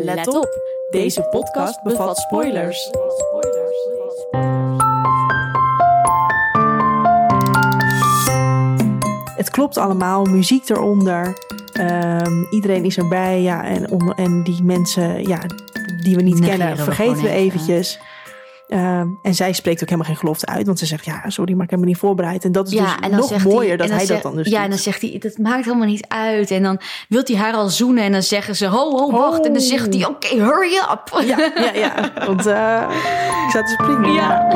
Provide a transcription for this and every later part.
Let op, deze podcast bevat spoilers. Het klopt allemaal, muziek eronder. Ehm, iedereen is erbij. Ja, en, om, en die mensen ja, die we niet Negeren kennen, vergeten we even. eventjes. Ehm, en zij spreekt ook helemaal geen gelofte uit. Want ze zegt, ja, sorry, maar ik heb me niet voorbereid. En dat is dus nog mooier dat hij zegt- dat dan dus Ja, doet. en dan zegt hij, dat maakt helemaal niet uit. En dan wil hij haar al zoenen en dan zeggen ze, ho, ho, wacht. En dan zegt hij, oké, hurry up. Ja, ja, ja. Want eh, ik zat te springen. Ja.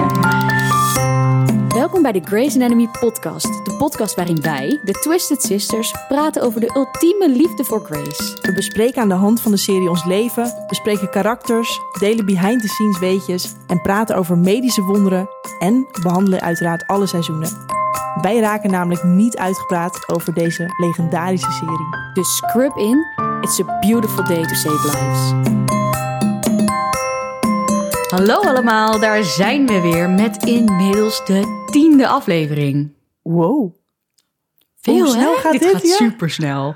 Welkom bij de Grey's Anatomy podcast. De podcast waarin wij, de Twisted Sisters, praten over de ultieme liefde voor Grace. We bespreken aan de hand van de serie ons leven, bespreken karakters, delen behind-the-scenes weetjes en praten over medische wonderen en behandelen uiteraard alle seizoenen. Wij raken namelijk niet uitgepraat over deze legendarische serie. Dus scrub in, it's a beautiful day to save lives. Hallo allemaal, daar zijn we weer met inmiddels de tiende aflevering. Wow. Veel, Hoe snel hè? gaat dit, gaat ja? super snel.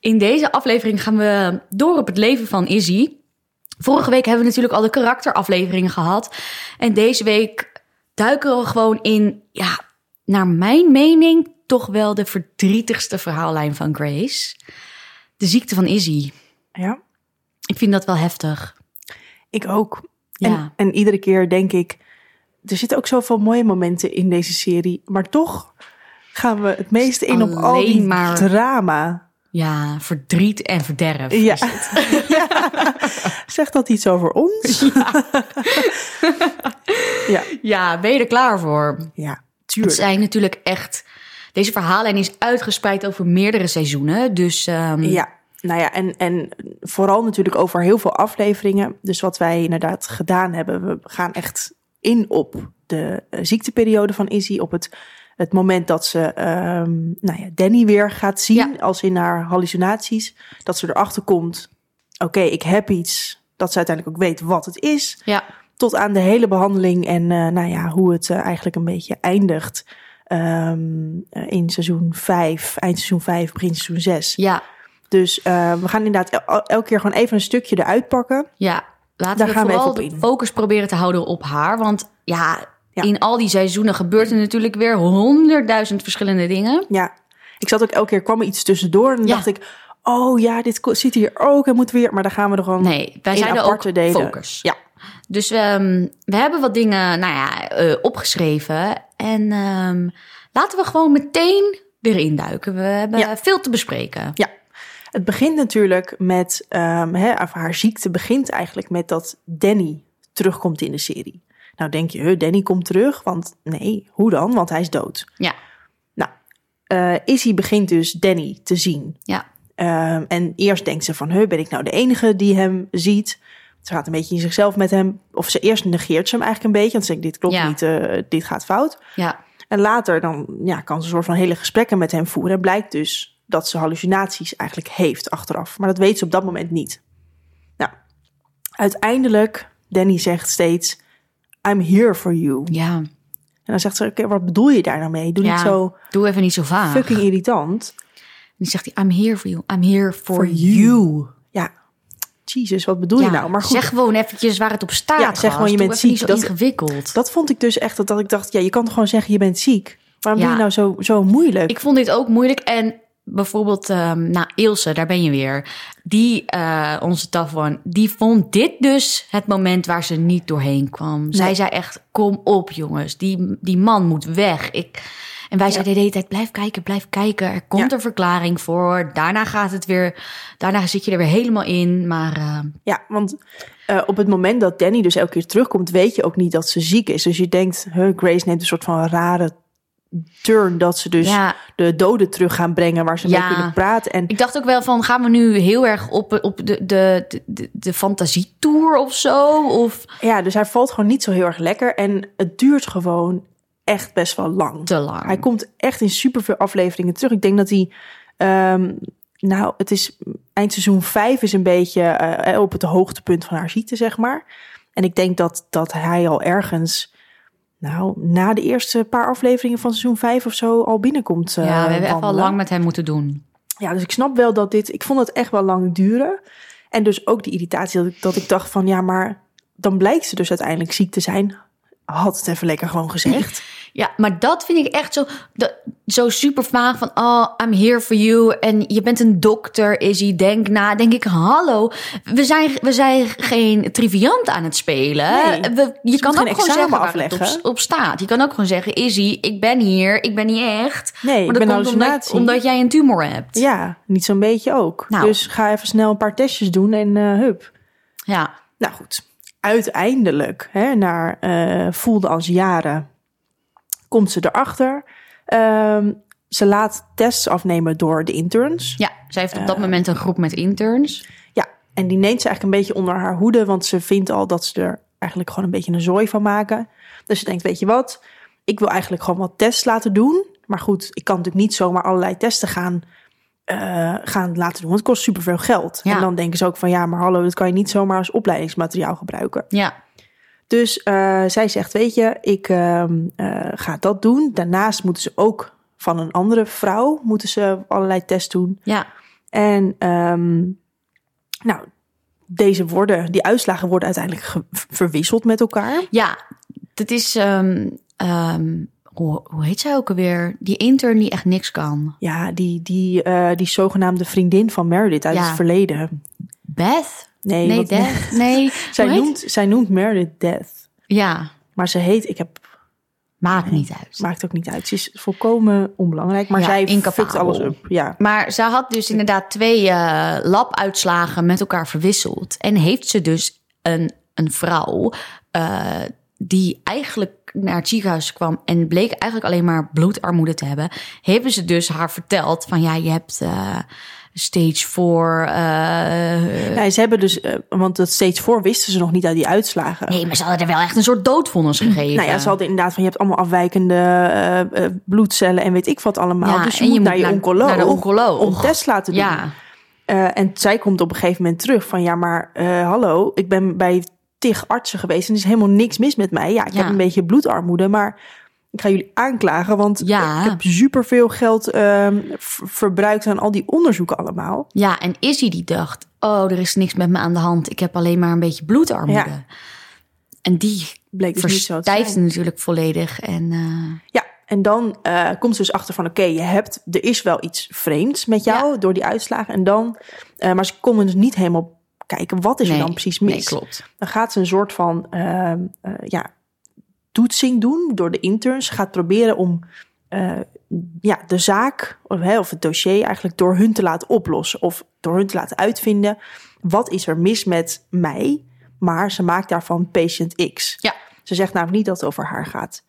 In deze aflevering gaan we door op het leven van Izzy. Vorige week hebben we natuurlijk al de karakterafleveringen gehad. En deze week duiken we gewoon in, ja, naar mijn mening, toch wel de verdrietigste verhaallijn van Grace. De ziekte van Izzy. Ja, Ik vind dat wel heftig. ik ook. Ja. En, en iedere keer denk ik, er zitten ook zoveel mooie momenten in deze serie. Maar toch gaan we het meeste in op al die maar- drama. Ja, verdriet en verderf. Ja. is het. ja. Zegt dat iets over ons? ja. ja, ben je er klaar voor? Ja, Het tuurlijk. zijn natuurlijk echt. Deze verhaallijn is uitgespreid over meerdere seizoenen. Dus ehm, Ja, nou ja, en, en vooral natuurlijk over heel veel afleveringen. Dus wat wij inderdaad gedaan hebben, we gaan echt in op de eh, ziekteperiode van Izzy. Op het, het moment dat ze ehm, nou ja, Danny weer gaat zien, Ja. als in haar hallucinaties. Dat ze erachter komt, oké, ik heb iets. Dat ze uiteindelijk ook weet wat het is. ja, Tot aan de hele behandeling en eh, nou ja, hoe het eh, eigenlijk een beetje eindigt. ehm, eh, in seizoen 5, eind seizoen 5, begin seizoen 6. ja, Dus eh, we gaan inderdaad el- elke keer gewoon even een stukje eruit pakken. ja. Laten Daar we gaan we vooral even op de focus proberen te houden op haar. Want ja, Ja. in al die seizoenen gebeurt er natuurlijk weer honderdduizend verschillende dingen. Ja, ik zat ook elke keer, kwam er iets tussendoor. En dan Ja. dacht ik, oh ja, dit zit hier ook. En moeten we weer, maar dan gaan we er gewoon Nee, wij zijn er ook delen. focus. Ja, Dus ehm, we hebben wat dingen nou ja, eh, opgeschreven. En ehm, laten we gewoon meteen erin duiken. We hebben Ja. veel te bespreken. ja. Het begint natuurlijk met, ehm, of haar ziekte begint eigenlijk met dat Danny terugkomt in de serie. Nou denk je, Danny komt terug, want nee, hoe dan? Want hij is dood. Ja, Nou, eh Izzy begint dus Danny te zien. ja, Ehm, en eerst denkt ze van, huh, ben ik nou de enige die hem ziet? Ze gaat een beetje in zichzelf met hem. Of ze eerst negeert ze hem eigenlijk een beetje. Want ze denkt, dit klopt Ja. niet, eh, dit gaat fout. ja. En later dan ja, kan ze een soort van hele gesprekken met hem voeren. En blijkt dus dat ze hallucinaties eigenlijk heeft achteraf. Maar dat weet ze op dat moment niet. Nou, uiteindelijk, Danny zegt steeds, I'm here for you. ja. En dan zegt ze, oké, wat bedoel je daar nou mee? Doe Ja, niet zo Doe even niet zo vaag. fucking irritant. En dan zegt hij, I'm here for you. I'm here for, For you. Ja, Jesus, wat bedoel je nou? Maar goed, Zeg gewoon eventjes waar het op staat. Ja, zeg gewoon, je bent ziek. zo Dat- ingewikkeld. Dat vond ik dus echt dat, dat ik dacht, ja, je kan toch gewoon zeggen je bent ziek. Waarom Ja. doe je nou zo, zo moeilijk? Ik vond dit ook moeilijk. En bijvoorbeeld, ehm nou, Ilse, daar ben je weer. Die, eh, onze one, die vond dit dus het moment waar ze niet doorheen kwam. Zij zei echt, kom op jongens, die, die man moet weg. Ik, en wij zeiden de hele tijd, blijf kijken, blijf kijken. Er komt Ja. een verklaring voor. Daarna gaat het weer, daarna zit je er weer helemaal in. Maar eh, Ja, want eh, op het moment dat Danny dus elke keer terugkomt, weet je ook niet dat ze ziek is. Dus je denkt, huh, Grace neemt een soort van rare turn dat ze dus ja, de doden terug gaan brengen waar ze Ja. mee kunnen praten. En Ik dacht ook wel van, gaan we nu heel erg op, op de, de, de, de, fantasietour of zo? Of ja, dus hij valt gewoon niet zo heel erg lekker. En het duurt gewoon echt best wel lang. te lang? Hij komt echt in superveel afleveringen terug. Ik denk dat hij. ehm, nou, het is eindseizoen 5 is een beetje eh, op het hoogtepunt van haar ziekte, zeg maar. En ik denk dat, dat hij al ergens. Nou, na de eerste paar afleveringen van seizoen 5 of zo al binnenkomt. eh, ja, we hebben echt wel wandelen. lang met hem moeten doen. Ja, dus ik snap wel dat dit. Ik vond het echt wel lang duren. En dus ook die irritatie dat ik, dat ik dacht van ja, maar dan blijkt ze dus uiteindelijk ziek te zijn. Had het even lekker gewoon gezegd. Ja, maar dat vind ik echt zo, zo super vaag van, oh, I'm here for you. En je bent een dokter, Izzy, denk na. Denk ik, hallo, we zijn, we zijn geen triviant aan het spelen. Nee, we, je kan ook gewoon zeggen afleggen. op, op staat. Je kan ook gewoon zeggen, Izzy, ik ben hier, ik ben niet echt. Nee, maar ik dat ben komt omdat, omdat jij een tumor hebt. Ja, niet zo'n beetje ook. Nou. Dus ga even snel een paar testjes doen en eh, hup. Ja, Nou goed, uiteindelijk, hè, na eh, voelde als jaren, komt ze erachter. Ehm, ze laat tests afnemen door de interns. ja. zij heeft op Eh. dat moment een groep met interns. Ja, en die neemt ze eigenlijk een beetje onder haar hoede, want ze vindt al dat ze er eigenlijk gewoon een beetje een zooi van maken. Dus ze denkt, weet je wat, ik wil eigenlijk gewoon wat tests laten doen. Maar goed, ik kan natuurlijk niet zomaar allerlei testen gaan, eh, gaan laten doen, want het kost superveel geld. Ja. En dan denken ze ook van, ja, maar hallo, dat kan je niet zomaar als opleidingsmateriaal gebruiken. Ja, Dus eh, zij zegt, weet je, ik ehm, eh, ga dat doen. Daarnaast moeten ze ook van een andere vrouw moeten ze allerlei tests doen. ja, En ehm, nou, deze worden, die uitslagen worden uiteindelijk verwisseld met elkaar. ja. Dat is, ehm, hoe, hoe heet zij ook alweer? Die intern die echt niks kan. Ja, die, die, eh, die zogenaamde vriendin van Meredith uit Ja. het verleden. Beth? Nee, Nee, Death? Nee. zij, hoe heet- noemt, zij noemt Meredith Death. Ja, Maar ze heet, ik heb, maakt niet uit. maakt ook niet uit. Ze is volkomen onbelangrijk, maar Ja, zij fukt alles op. Ja, Maar ze had dus inderdaad twee eh, labuitslagen met elkaar verwisseld. En heeft ze dus een, een vrouw eh, die eigenlijk naar het ziekenhuis kwam en bleek eigenlijk alleen maar bloedarmoede te hebben. Hebben ze dus haar verteld van ja, je hebt eh, stage 4. eh Ja, ze hebben dus, eh, want dat steeds voor wisten ze nog niet uit die uitslagen. nee, maar ze hadden er wel echt een soort doodvonnis gegeven. Nou ja, ze hadden inderdaad van je hebt allemaal afwijkende eh, eh, bloedcellen en weet ik wat allemaal. Ja, dus je en moet, je naar moet je naar- oncoloog, naar de oncoloog. om test laten doen. Ja, Eh, en zij komt op een gegeven moment terug van ja, maar eh, hallo, ik ben bij tig artsen geweest en er is helemaal niks mis met mij. Ja, ik Ja. heb een beetje bloedarmoede, maar ik ga jullie aanklagen, want Ja. ik heb superveel geld ehm, verbruikt aan al die onderzoeken allemaal. ja, en Izzy die dacht, oh, er is niks met me aan de hand. Ik heb alleen maar een beetje bloedarmoede. Ja. En die Bleek dus verstijfde natuurlijk volledig. En eh, Ja, en dan eh, komt ze dus achter van oké, je hebt, er is wel iets vreemds met jou door die uitslagen. En dan, eh, maar ze konden dus niet helemaal kijken wat is nee, er dan precies mis. Nee, klopt. Dan gaat ze een soort van ehm, eh, ja, toetsing doen door de interns. Ze gaat proberen om eh, ja, de zaak of, of het dossier eigenlijk door hun te laten oplossen. Of door hun te laten uitvinden. Wat is er mis met mij? Maar ze maakt daarvan patient X. Ja. Ze zegt namelijk niet dat het over haar gaat.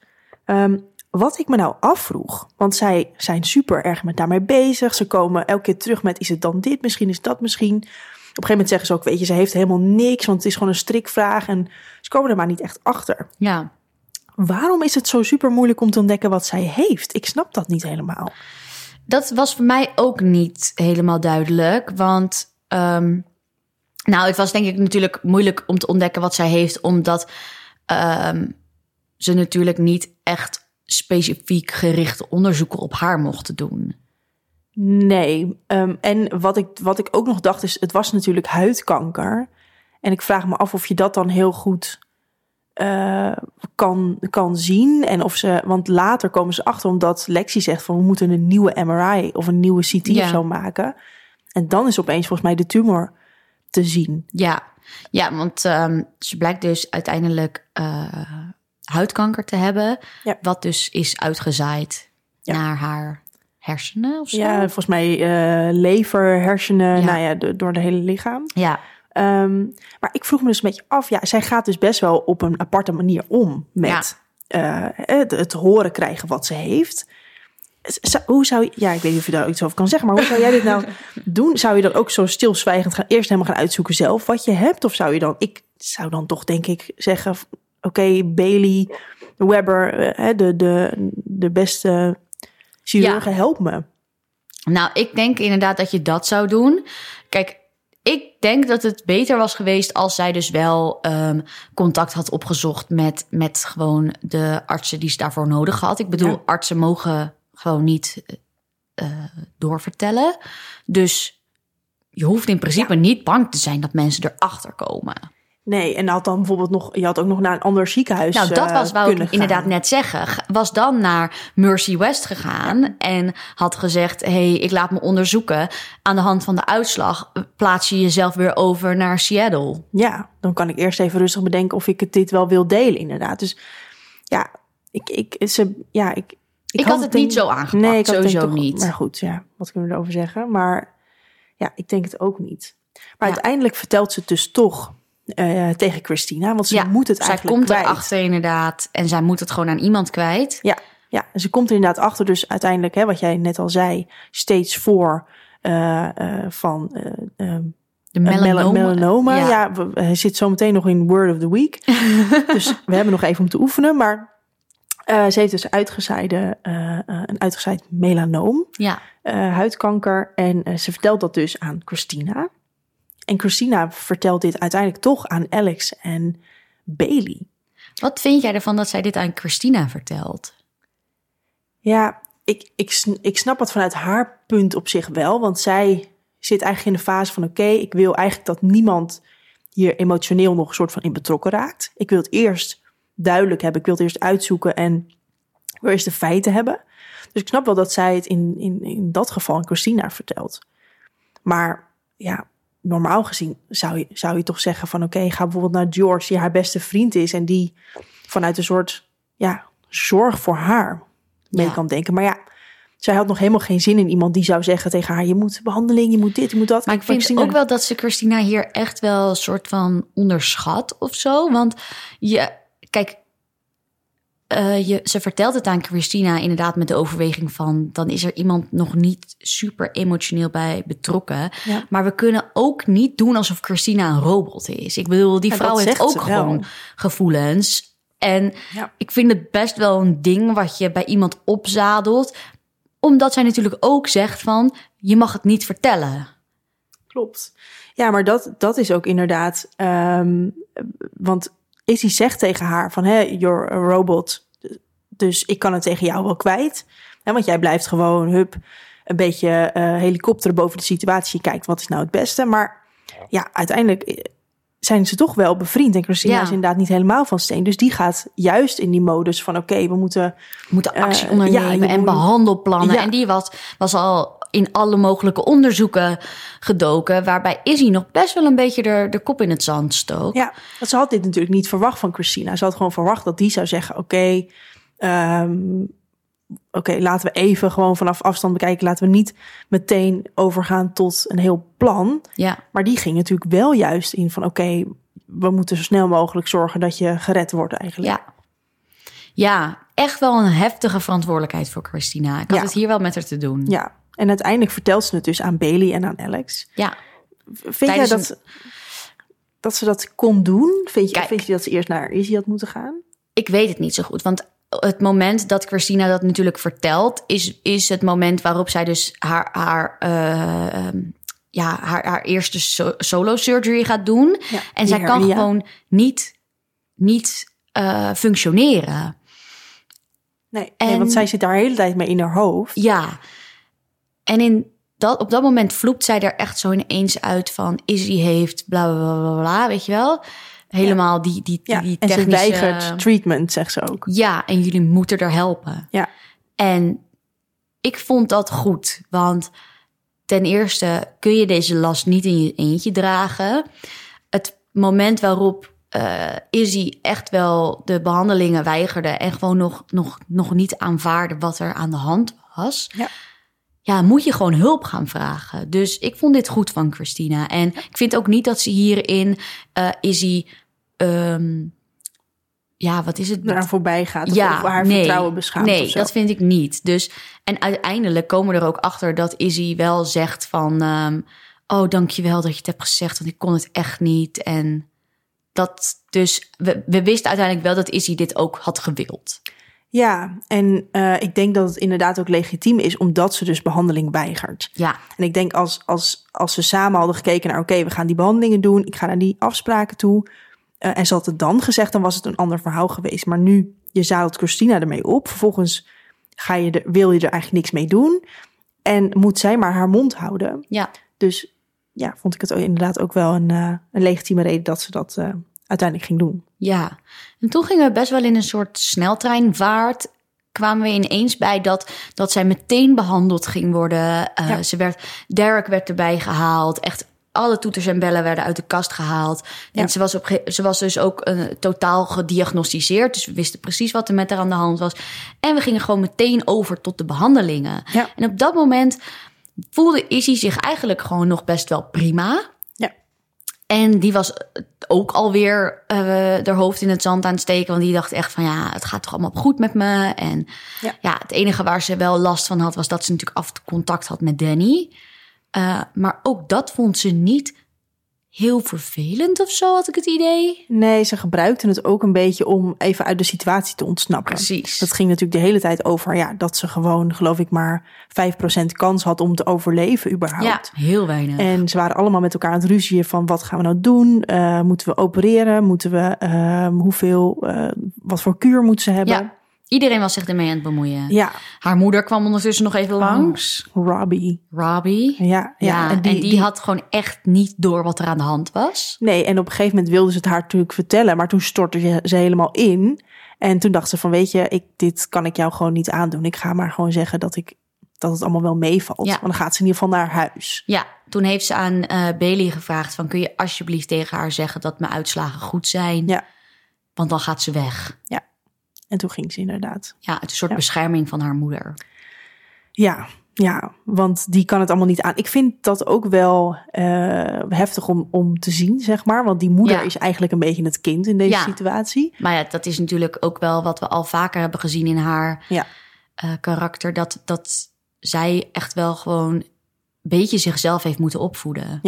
Ehm, wat ik me nou afvroeg, want zij zijn super erg met daarmee bezig. Ze komen elke keer terug met: is het dan dit? Misschien is dat misschien. Op een gegeven moment zeggen ze ook: weet je, ze heeft helemaal niks, want het is gewoon een strikvraag. En ze komen er maar niet echt achter. Ja. Waarom is het zo super moeilijk om te ontdekken wat zij heeft? Ik snap dat niet helemaal. Dat was voor mij ook niet helemaal duidelijk. Want, ehm, nou, het was denk ik natuurlijk moeilijk om te ontdekken wat zij heeft, omdat ehm, ze natuurlijk niet echt specifiek gerichte onderzoeken op haar mochten doen. Nee. ehm, en wat ik, wat ik ook nog dacht is: het was natuurlijk huidkanker. En ik vraag me af of je dat dan heel goed eh, kan, kan zien. En of ze, want later komen ze achter omdat Lexi zegt van we moeten een nieuwe MRI of een nieuwe CT Ja. of zo maken. En dan is opeens volgens mij de tumor te zien. Ja, ja want ehm, ze blijkt dus uiteindelijk eh, huidkanker te hebben, Ja. wat dus is uitgezaaid Ja. naar haar hersenen of zo. Ja, volgens mij eh, lever, hersenen, Ja. nou ja, de- door de hele lichaam. ja. Ehm, maar ik vroeg me dus een beetje af. Ja, zij gaat dus best wel op een aparte manier om met eh, het, het horen krijgen wat ze heeft. Z- Hoe zou je, ja, ik weet niet of je daar iets over kan zeggen, maar hoe zou jij dit nou doen? Zou je dan ook zo stilzwijgend gaan, eerst helemaal gaan uitzoeken zelf wat je hebt? Of zou je dan, ik zou dan toch denk ik zeggen, oké, Bailey, Webber, eh, hè, de, de, de beste chirurgen, help me. Nou, ik denk inderdaad dat je dat zou doen. Kijk, ik denk dat het beter was geweest als zij dus wel ehm, contact had opgezocht met, met gewoon de artsen die ze daarvoor nodig had. Ik bedoel, Ja. artsen mogen gewoon niet eh, doorvertellen. Dus je hoeft in principe niet bang te zijn dat mensen erachter komen. Nee, en had dan bijvoorbeeld nog, je had ook nog naar een ander ziekenhuis. Nou, dat eh, was wou ik inderdaad net zeggen. Was dan naar Mercy West gegaan en had gezegd: hey, ik laat me onderzoeken. Aan de hand van de uitslag eh, plaats je jezelf weer over naar Seattle. Ja, dan kan ik eerst even rustig bedenken of ik het dit wel wil delen, inderdaad. Dus ja, ik, ik, ze, ja, ik, Ik had het denk- niet zo aangepakt, Nee, ik had het denk sowieso toch- niet. Maar goed, ja, wat kunnen we erover zeggen? Maar ja, ik denk het ook niet. Maar Ja. uiteindelijk vertelt ze het dus toch eh, tegen Christina, want ze ja, moet het zij eigenlijk komt kwijt. erachter inderdaad en zij moet het gewoon aan iemand kwijt. Ja, ja, ze komt er inderdaad achter. Dus uiteindelijk, hè, wat jij net al zei, steeds voor eh, eh, van eh, ehm, De melanoma. melanoma. Ja. Ja, we- hij zit zometeen nog in Word of the Week. dus we hebben nog even om te oefenen. Maar ze heeft dus uitgezaaide, een uitgezaaid melanoom, Ja, huidkanker. En ze vertelt dat dus aan Christina. En Christina vertelt dit uiteindelijk toch aan Alex en Bailey. wat vind jij ervan dat zij dit aan Christina vertelt? Ja, ik, ik, ik snap het vanuit haar punt op zich wel. Want zij zit eigenlijk in de fase van... oké, ik wil eigenlijk dat niemand hier emotioneel nog een soort van in betrokken raakt. Ik wil het eerst duidelijk hebben. Ik wil het eerst uitzoeken en ik wil eerst de feiten hebben. Dus ik snap wel dat zij het in, in, in dat geval aan Christina vertelt. Maar ja, normaal gezien zou je, zou je toch zeggen van... oké, ga bijvoorbeeld naar George, die haar beste vriend is... en die vanuit een soort ja, zorg voor haar mee Ja. kan denken. Maar ja, zij had nog helemaal geen zin in iemand die zou zeggen tegen haar... je moet behandeling, je moet dit, je moet dat. Maar ik vind Christina- ook wel dat ze Christina hier echt wel een soort van onderschat of zo. Want je, kijk, eh, je, ze vertelt het aan Christina inderdaad met de overweging van... dan is er iemand nog niet super emotioneel bij betrokken. Ja. Maar we kunnen ook niet doen alsof Christina een robot is. Ik bedoel, die Ja, vrouw heeft ook wel. gewoon gevoelens. En Ja. ik vind het best wel een ding wat je bij iemand opzadelt. Omdat zij natuurlijk ook zegt van, je mag het niet vertellen. Klopt. Ja, maar dat, dat is ook inderdaad. ehm, want Izzy zegt tegen haar van, hè, you're a robot. Dus ik kan het tegen jou wel kwijt. Hè, want jij blijft gewoon, hup, een beetje eh helikopter boven de situatie. Je kijkt, wat is nou het beste? Maar ja, uiteindelijk eh, zijn ze toch wel bevriend. En Christina Ja. is inderdaad niet helemaal van steen. Dus die gaat juist in die modus van, oké, we moeten... We moeten actie Eh, ondernemen ja, en moet- behandelplannen. Ja. En die was, was al in alle mogelijke onderzoeken gedoken... waarbij Izzy nog best wel een beetje de, de kop in het zand stook. Ja, ze had dit natuurlijk niet verwacht van Christina. Ze had gewoon verwacht dat die zou zeggen: Oké, ehm, oké, laten we even gewoon vanaf afstand bekijken. Laten we niet meteen overgaan tot een heel plan. Ja. Maar die ging natuurlijk wel juist in van: Oké, we moeten zo snel mogelijk zorgen dat je gered wordt, eigenlijk. Ja. ja, echt wel een heftige verantwoordelijkheid voor Christina. Ik had Ja. het hier wel met haar te doen. Ja. En uiteindelijk vertelt ze het dus aan Bailey en aan Alex. Ja. Vind Tijdens jij dat, dat ze dat kon doen? Vind je, Kijk. vind je dat ze eerst naar Izzy had moeten gaan? Ik weet het niet zo goed. Want het moment dat Christina dat natuurlijk vertelt, is, is het moment waarop zij dus haar, haar, eh, ehm, ja, haar, haar eerste so- solo surgery gaat doen. Ja, en zij kan gewoon niet, niet eh, functioneren. Nee, En- nee, want zij zit daar de hele tijd mee in haar hoofd. Ja. En in dat, op dat moment vloept zij er echt zo ineens uit van... Izzy heeft bla bla bla bla, weet je wel? Helemaal die, die, die, Ja, die en ze technische... weigert treatment, zegt ze ook. Ja, en jullie moeten er helpen. Ja. En ik vond dat goed, want ten eerste kun je deze last niet in je eentje dragen. Het moment waarop eh Izzy echt wel de behandelingen weigerde en gewoon nog, nog, nog niet aanvaarde wat er aan de hand was. Ja. Ja, moet je gewoon hulp gaan vragen. Dus ik vond dit goed van Christina. En ik vind ook niet dat ze hierin Izzy... ehm, ja, wat is het? Naar voorbij gaat of, ja, haar nee, vertrouwen beschaamt Nee, of zo. dat vind ik niet. Dus, en uiteindelijk komen we er ook achter dat Izzy wel zegt van... ehm, oh, dankjewel dat je het hebt gezegd, want ik kon het echt niet. En dat dus... We, we wisten uiteindelijk wel dat Izzy dit ook had gewild. Ja, en eh, ik denk dat het inderdaad ook legitiem is, omdat ze dus behandeling weigert. Ja, En ik denk als, als, als ze samen hadden gekeken naar, oké, we gaan die behandelingen doen, ik ga naar die afspraken toe. eh, en ze had het dan gezegd, dan was het een ander verhaal geweest. Maar nu, je zadelt Christina ermee op, vervolgens ga je er, wil je er eigenlijk niks mee doen. En moet zij maar haar mond houden. ja, Dus ja, vond ik het inderdaad ook wel een, uh, een legitieme reden dat ze dat uiteindelijk ging doen. Ja, en toen gingen we best wel in een soort sneltreinvaart. Kwamen we ineens bij dat, dat zij meteen behandeld ging worden. Uh, ja. ze werd, Derek werd erbij gehaald. Echt alle toeters en bellen werden uit de kast gehaald. En ze, was op, ze was dus ook uh, totaal gediagnosticeerd. Dus we wisten precies wat er met haar aan de hand was. En we gingen gewoon meteen over tot de behandelingen. Ja. En op dat moment voelde Izzy zich eigenlijk gewoon nog best wel prima. En die was ook alweer uh, haar hoofd in het zand aan het steken. Want die dacht echt van ja, het gaat toch allemaal goed met me. En ja, ja het enige waar ze wel last van had, was dat ze natuurlijk af contact had met Danny. Uh, maar ook dat vond ze niet heel vervelend of zo, had ik het idee. Nee, ze gebruikten het ook een beetje om even uit de situatie te ontsnappen. Precies. Dat ging natuurlijk de hele tijd over ja, dat ze gewoon, geloof ik, maar 5% kans had om te overleven überhaupt. Ja, heel weinig. En ze waren allemaal met elkaar aan het ruzien van wat gaan we nou doen? Uh, moeten we opereren? Moeten we, uh, hoeveel, uh, wat voor kuur moeten ze hebben? Ja. Iedereen was zich ermee aan het bemoeien. Ja. Haar moeder kwam ondertussen nog even langs. Oh, Robbie. Robbie. Ja, ja. ja en, die, en die, die, had gewoon echt niet door wat er aan de hand was. Nee, en op een gegeven moment wilde ze het haar natuurlijk vertellen, maar toen stortte ze helemaal in. En toen dacht ze van, weet je, ik, dit kan ik jou gewoon niet aandoen. Ik ga maar gewoon zeggen dat, ik, dat het allemaal wel meevalt. Ja. Want dan gaat ze in ieder geval naar huis. Ja, toen heeft ze aan uh, Bailey gevraagd van... kun je alsjeblieft tegen haar zeggen dat mijn uitslagen goed zijn? Ja. Want dan gaat ze weg. Ja. En toen ging ze inderdaad. Ja, het is een soort Ja. bescherming van haar moeder. Ja, ja, want die kan het allemaal niet aan. Ik vind dat ook wel uh, heftig om, om te zien, zeg maar. Want die moeder Ja. is eigenlijk een beetje het kind in deze Ja. situatie. Maar ja, dat is natuurlijk ook wel wat we al vaker hebben gezien in haar Ja. eh, karakter. Dat, dat zij echt wel gewoon een beetje zichzelf heeft moeten opvoeden.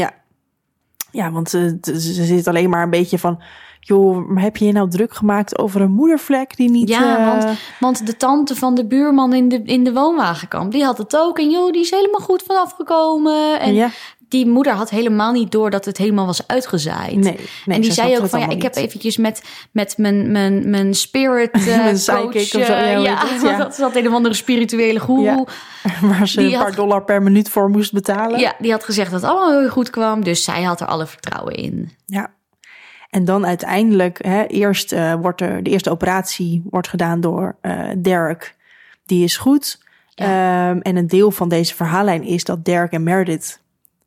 Ja, want uh, ze ze zit alleen maar een beetje van... joh, heb je je nou druk gemaakt over een moedervlek die niet... Ja, eh, want, want de tante van de buurman in de, in de woonwagenkamp, die had het ook. En joh, die is helemaal goed vanaf gekomen. En ja, die moeder had helemaal niet door dat het helemaal was uitgezaaid. nee, nee. en die ze zei ook van ja, ik heb eventjes met, met mijn, mijn, mijn spirit eh, Mijn coach. of zo, eh, ja, het? Ja. dat zat een of andere spirituele goeroe. Waar ze die een paar had- dollar per minuut voor moest betalen. Ja, die had gezegd dat het allemaal heel goed kwam. Dus zij had er alle vertrouwen in. Ja. En dan uiteindelijk, hè, eerst eh, wordt er de eerste operatie wordt gedaan door eh, Derek. Die is goed. Ehm, en een deel van deze verhaallijn is dat Derek en Meredith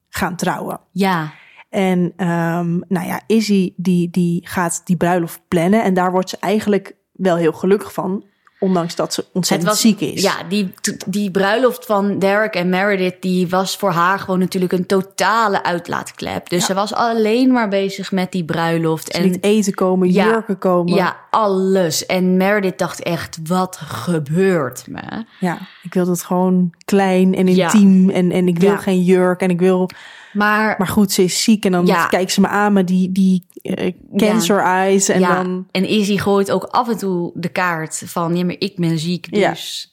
gaan trouwen. Ja, En ehm, nou ja, Izzy die, die gaat die bruiloft plannen. En daar wordt ze eigenlijk wel heel gelukkig van. Ondanks dat ze ontzettend ziek is. Ja, die, die bruiloft van Derek en Meredith, die was voor haar gewoon natuurlijk een totale uitlaatklep. Dus Ja. ze was alleen maar bezig met die bruiloft. Ze liet eten komen, Ja, jurken komen. Ja, alles. En Meredith dacht echt, wat gebeurt me? Ja, ik wil dat gewoon klein en Ja. intiem. En, en ik wil geen jurk. En ik wil Maar, Maar goed, ze is ziek en dan kijkt ze me aan met die, die eh, cancer eyes. En ja, dan, en Izzy gooit ook af en toe de kaart van, ja, maar ik ben ziek, dus...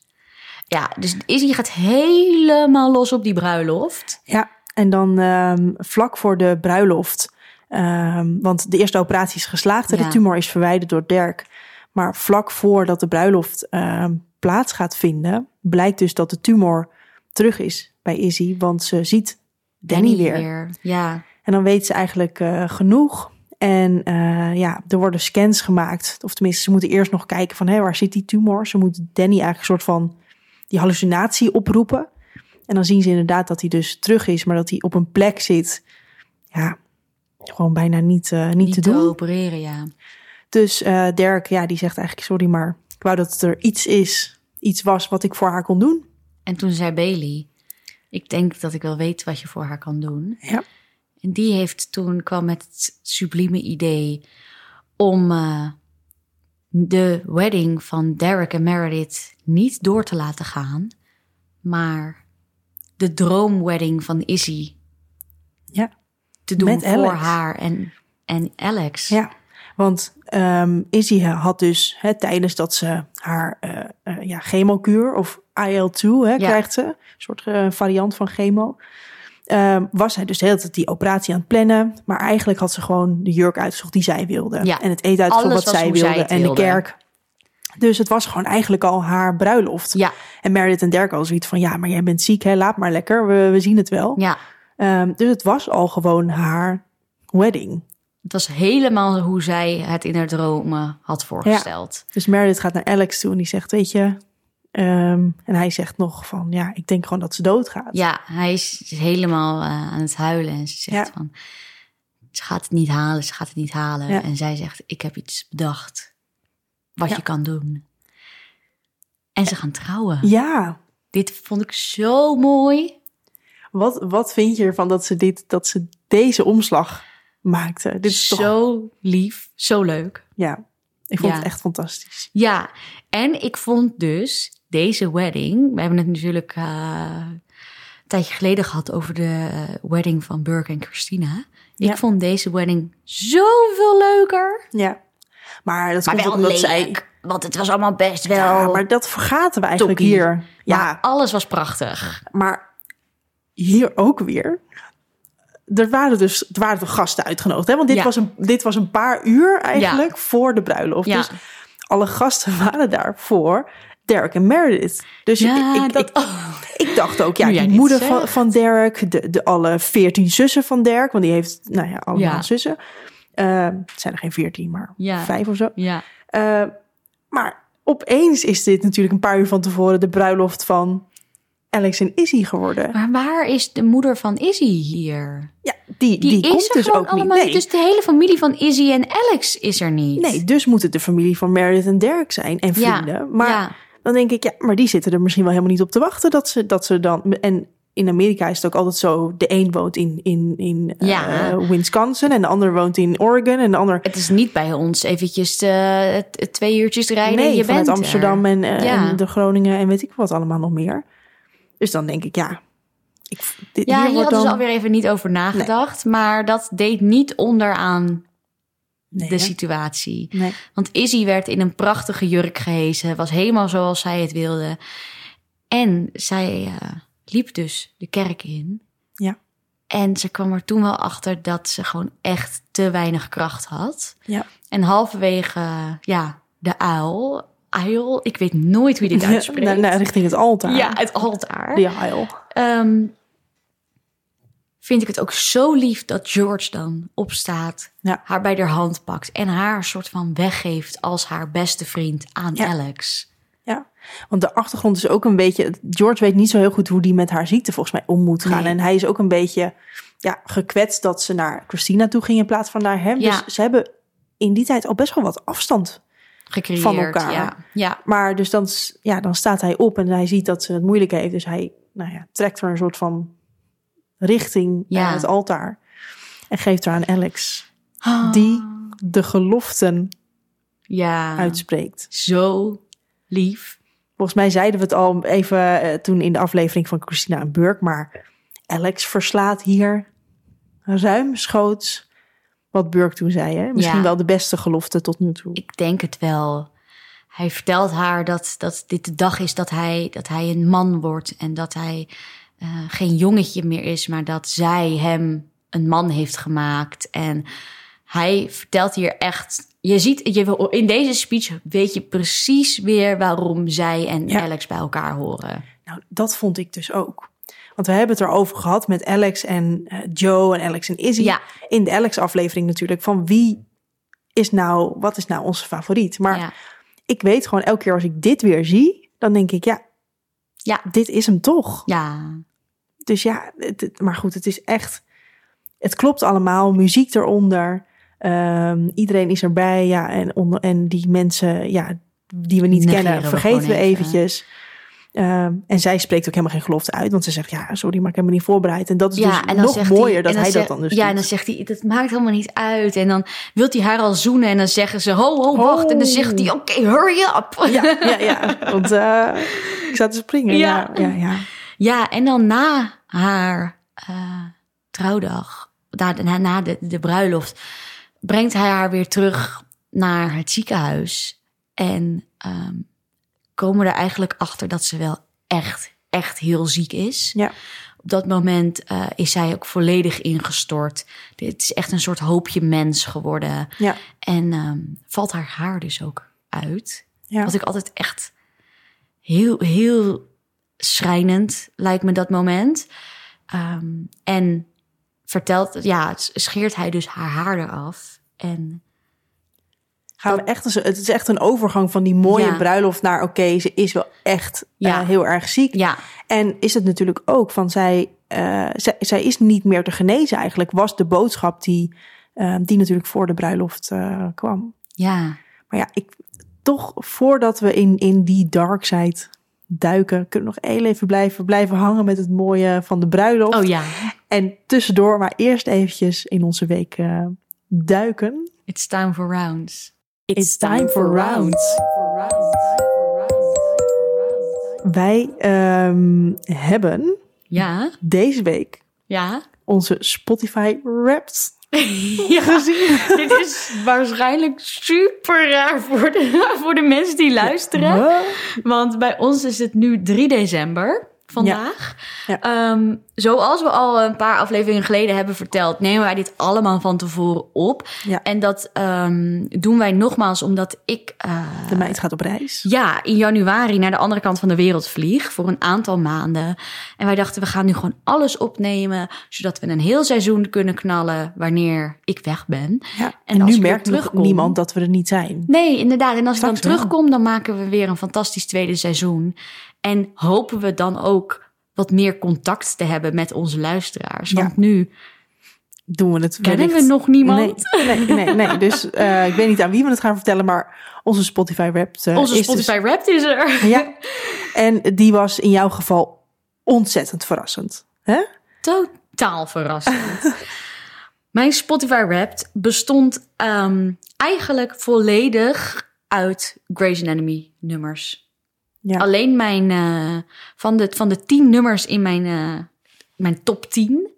Ja, dus Izzy gaat helemaal los op die bruiloft. ja, en dan ehm, vlak voor de bruiloft. ehm, want de eerste operatie is geslaagd en de tumor is verwijderd door Dirk. Maar vlak voordat de bruiloft ehm, plaats gaat vinden, blijkt dus dat de tumor terug is bij Izzy. Want ze ziet Danny, weer. Ja, En dan weet ze eigenlijk eh, genoeg. En eh, ja, er worden scans gemaakt. Of tenminste, ze moeten eerst nog kijken van... hé, waar zit die tumor? Ze moeten Danny eigenlijk een soort van die hallucinatie oproepen. En dan zien ze inderdaad dat hij dus terug is... maar dat hij op een plek zit... ja, gewoon bijna niet, eh, niet, niet te te doen. opereren, ja. Dus eh Dirk, ja, die zegt eigenlijk... sorry, maar ik wou dat er iets is... iets was wat ik voor haar kon doen. En toen zei Bailey, ik denk dat ik wel weet wat je voor haar kan doen. Ja. En die heeft toen kwam met het sublieme idee om eh, de wedding van Derek en Meredith niet door te laten gaan, maar de droomwedding van Izzy Ja. te doen Met voor Alex. haar en, en Alex. Ja, want ehm Izzy had dus hè, tijdens dat ze haar eh, ja, chemokuur of IL-2 hè, krijgt ze, een soort variant van chemo, ehm, was zij dus de hele tijd die operatie aan het plannen. Maar eigenlijk had ze gewoon de jurk uitgezocht die zij wilde. Ja, En het eten uitgezocht wat zij wilde en wilde. de kerk. Dus het was gewoon eigenlijk al haar bruiloft. Ja, En Meredith en Dirk al zoiets van, ja, maar jij bent ziek, hè? laat maar lekker, we, we zien het wel. ja. Ehm, dus het was al gewoon haar wedding. Het was helemaal hoe zij het in haar dromen had voorgesteld. Dus Meredith gaat naar Alex toe en die zegt, weet je... ehm, en hij zegt nog van, ja, ik denk gewoon dat ze doodgaat. Ja, hij is helemaal eh, aan het huilen en ze zegt Ja. van... Ze gaat het niet halen, ze gaat het niet halen. Ja. En zij zegt, ik heb iets bedacht wat Ja. je kan doen. En ze gaan trouwen. Ja, Dit vond ik zo mooi. wat, wat vind je ervan dat ze, dit, dat ze deze omslag maakte? Dit is toch, Zo lief, zo leuk. ja, ik vond Ja. het echt fantastisch. Ja, en ik vond dus deze wedding... We hebben het natuurlijk eh, een tijdje geleden gehad over de eh, wedding van Burke en Christina. Ik Ja. vond deze wedding zoveel leuker. Ja, maar dat Maar komt wel omdat zij... want het was allemaal best wel... Ja, maar dat vergaten we eigenlijk Toppie. hier. Ja, Maar alles was prachtig. Maar hier ook weer. Er waren dus er waren toch gasten uitgenodigd. Hè? Want dit, Ja. was een, dit was een paar uur eigenlijk voor de bruiloft. Ja. Dus alle gasten waren daar voor Derek en Meredith. Dus Ja, ik, ik, dat... ik, ik dacht ook, ja, die moeder zegt. van, van Derek, de, de alle veertien zussen van Derek, want die heeft, nou ja, allemaal Ja. zussen. Eh, het zijn er geen veertien, maar vijf of zo. Ja, Eh, maar opeens is dit natuurlijk een paar uur van tevoren de bruiloft van Alex en Izzy geworden. maar waar is de moeder van Izzy hier? Ja, die, die, Die, komt is er dus ook niet. Nee. Dus de hele familie van Izzy en Alex is er niet. nee, dus moet het de familie van Meredith en Derek zijn en Ja, vrienden. Maar ja. Dan denk ik, ja, maar die zitten er misschien wel helemaal niet op te wachten dat ze, dat ze dan. En in Amerika is het ook altijd zo: de een woont in, in, in eh, Ja. Wisconsin en de ander woont in Oregon en de ander. Het is niet bij ons eventjes eh, het- het twee uurtjes rijden. nee, je vanuit bent er. Amsterdam en, eh, Ja. en de Groningen en weet ik wat allemaal nog meer. Dus dan denk ik, ja. Ik, dit, Ja, hier, wordt hadden ze dan- alweer even niet over nagedacht. Maar dat deed niet onder aan Nee, de situatie. Nee. Want Izzy werd in een prachtige jurk gehezen. Was helemaal zoals zij het wilde. En zij eh, liep dus de kerk in. Ja. En ze kwam er toen wel achter dat ze gewoon echt te weinig kracht had. Ja. En halverwege, ja, de uil. Uil, ik weet nooit hoe je dit uitspreekt. Naar, naar richting het altaar. ja, het altaar. De aisle. Ehm, vind ik het ook zo lief dat George dan opstaat, Ja. haar bij haar hand pakt en haar soort van weggeeft als haar beste vriend aan Ja. Alex. Ja, want de achtergrond is ook een beetje. George weet niet zo heel goed hoe die met haar ziekte volgens mij om moet gaan. Nee. En hij is ook een beetje ja, gekwetst dat ze naar Christina toe ging in plaats van naar hem. Ja. Dus ze hebben in die tijd al best wel wat afstand. Gecreëerd. Van elkaar. Ja, ja. Maar dus dan, ja, dan staat hij op en hij ziet dat ze het moeilijk heeft. Dus hij nou ja, trekt er een soort van richting Ja. naar het altaar. En geeft haar aan Alex. Die de geloften ja. uitspreekt. Zo lief. Volgens mij zeiden we het al even eh, toen in de aflevering van Christina en Burke. Maar Alex verslaat hier ruimschoots wat Burke toen zei. Hè? Misschien Ja. wel de beste gelofte tot nu toe. Ik denk het wel. Hij vertelt haar dat, dat dit de dag is dat hij, dat hij een man wordt en dat hij eh, geen jongetje meer is, maar dat zij hem een man heeft gemaakt. En hij vertelt hier echt. Je ziet, je, in deze speech weet je precies weer waarom zij en Ja. Alex bij elkaar horen. Nou, dat vond ik dus ook. Want we hebben het erover gehad met Alex en eh, Joe en Alex en Izzy. Ja. In de Alex-aflevering natuurlijk. Van wie is nou, wat is nou onze favoriet? Maar ja. ik weet gewoon elke keer als ik dit weer zie, dan denk ik, ja, Ja. dit is hem toch. ja, Dus ja, het- maar goed, het is echt. Het klopt allemaal. Muziek eronder. Ehm, iedereen is erbij. Ja, en, onder, en die mensen ja, die we niet Negeren kennen, vergeten we eventjes. Ehm, en zij spreekt ook helemaal geen gelofte uit. Want ze zegt, ja, sorry, maar ik heb me niet voorbereid. En dat is ja, dus nog mooier dat hij zegt- dat dan dus Ja, en dan zegt hij, dat maakt helemaal niet uit. En dan wil hij haar al zoenen en dan zeggen ze, ho, ho, wacht. En dan zegt hij, oké, hurry up. Ja, ja, ja. Want eh, ik zat te springen. Ja, Ja. ja, ja. En dan na haar eh, trouwdag, na, de, de bruiloft, brengt hij haar weer terug naar het ziekenhuis. En ehm, komen er eigenlijk achter dat ze wel echt, echt heel ziek is. Ja. Op dat moment eh, is zij ook volledig ingestort. Dit is echt een soort hoopje mens geworden. ja. En ehm, valt haar haar dus ook uit. ja. Wat ik altijd echt heel, heel schrijnend lijkt me dat moment. Ehm, en vertelt, ja, scheert hij dus haar haar eraf. En Gaan we echt, het is echt een overgang van die mooie Ja. bruiloft naar oké, ze is wel echt Ja. eh, heel erg ziek. ja, En is het natuurlijk ook van zij, eh, zij, zij is niet meer te genezen eigenlijk, was de boodschap die, eh, die natuurlijk voor de bruiloft kwam. ja, Maar ja, ik, toch voordat we in, in die dark side duiken, kunnen we nog heel even blijven, blijven hangen met het mooie van de bruiloft. oh ja, En tussendoor maar eerst eventjes in onze week eh, duiken. it's time for rounds. It's time for rounds. Wij ehm, hebben Ja, deze week ja. onze Spotify Wrapped ja. gezien. Dit is waarschijnlijk super raar voor de, voor de mensen die luisteren. Want bij ons is het nu 3 december vandaag. Ja. Ehm, zoals we al een paar afleveringen geleden hebben verteld, nemen wij dit allemaal van tevoren op. Ja. En dat ehm, doen wij nogmaals omdat ik eh, De meid gaat op reis. ja, in januari naar de andere kant van de wereld vlieg voor een aantal maanden. En wij dachten, we gaan nu gewoon alles opnemen, zodat we een heel seizoen kunnen knallen wanneer ik weg ben. En nu merkt terugkom- niemand dat we er niet zijn. Nee, inderdaad. En als ik dan terugkom, dan maken we weer een fantastisch tweede seizoen. En hopen we dan ook wat meer contact te hebben met onze luisteraars. Ja. Want nu Doen we het kennen we nog niemand. Nee, nee, nee, nee. Dus eh, ik weet niet aan wie we het gaan vertellen, maar onze Spotify Wrapped eh, Onze is dus- Spotify Wrapped is er. Ja. En die was in jouw geval ontzettend verrassend. Hè? Totaal verrassend. Mijn Spotify Wrapped bestond ehm, eigenlijk volledig uit Grey's Anatomy nummers. Ja. Alleen mijn, eh, van, de, van de tien nummers in mijn, eh, mijn top 10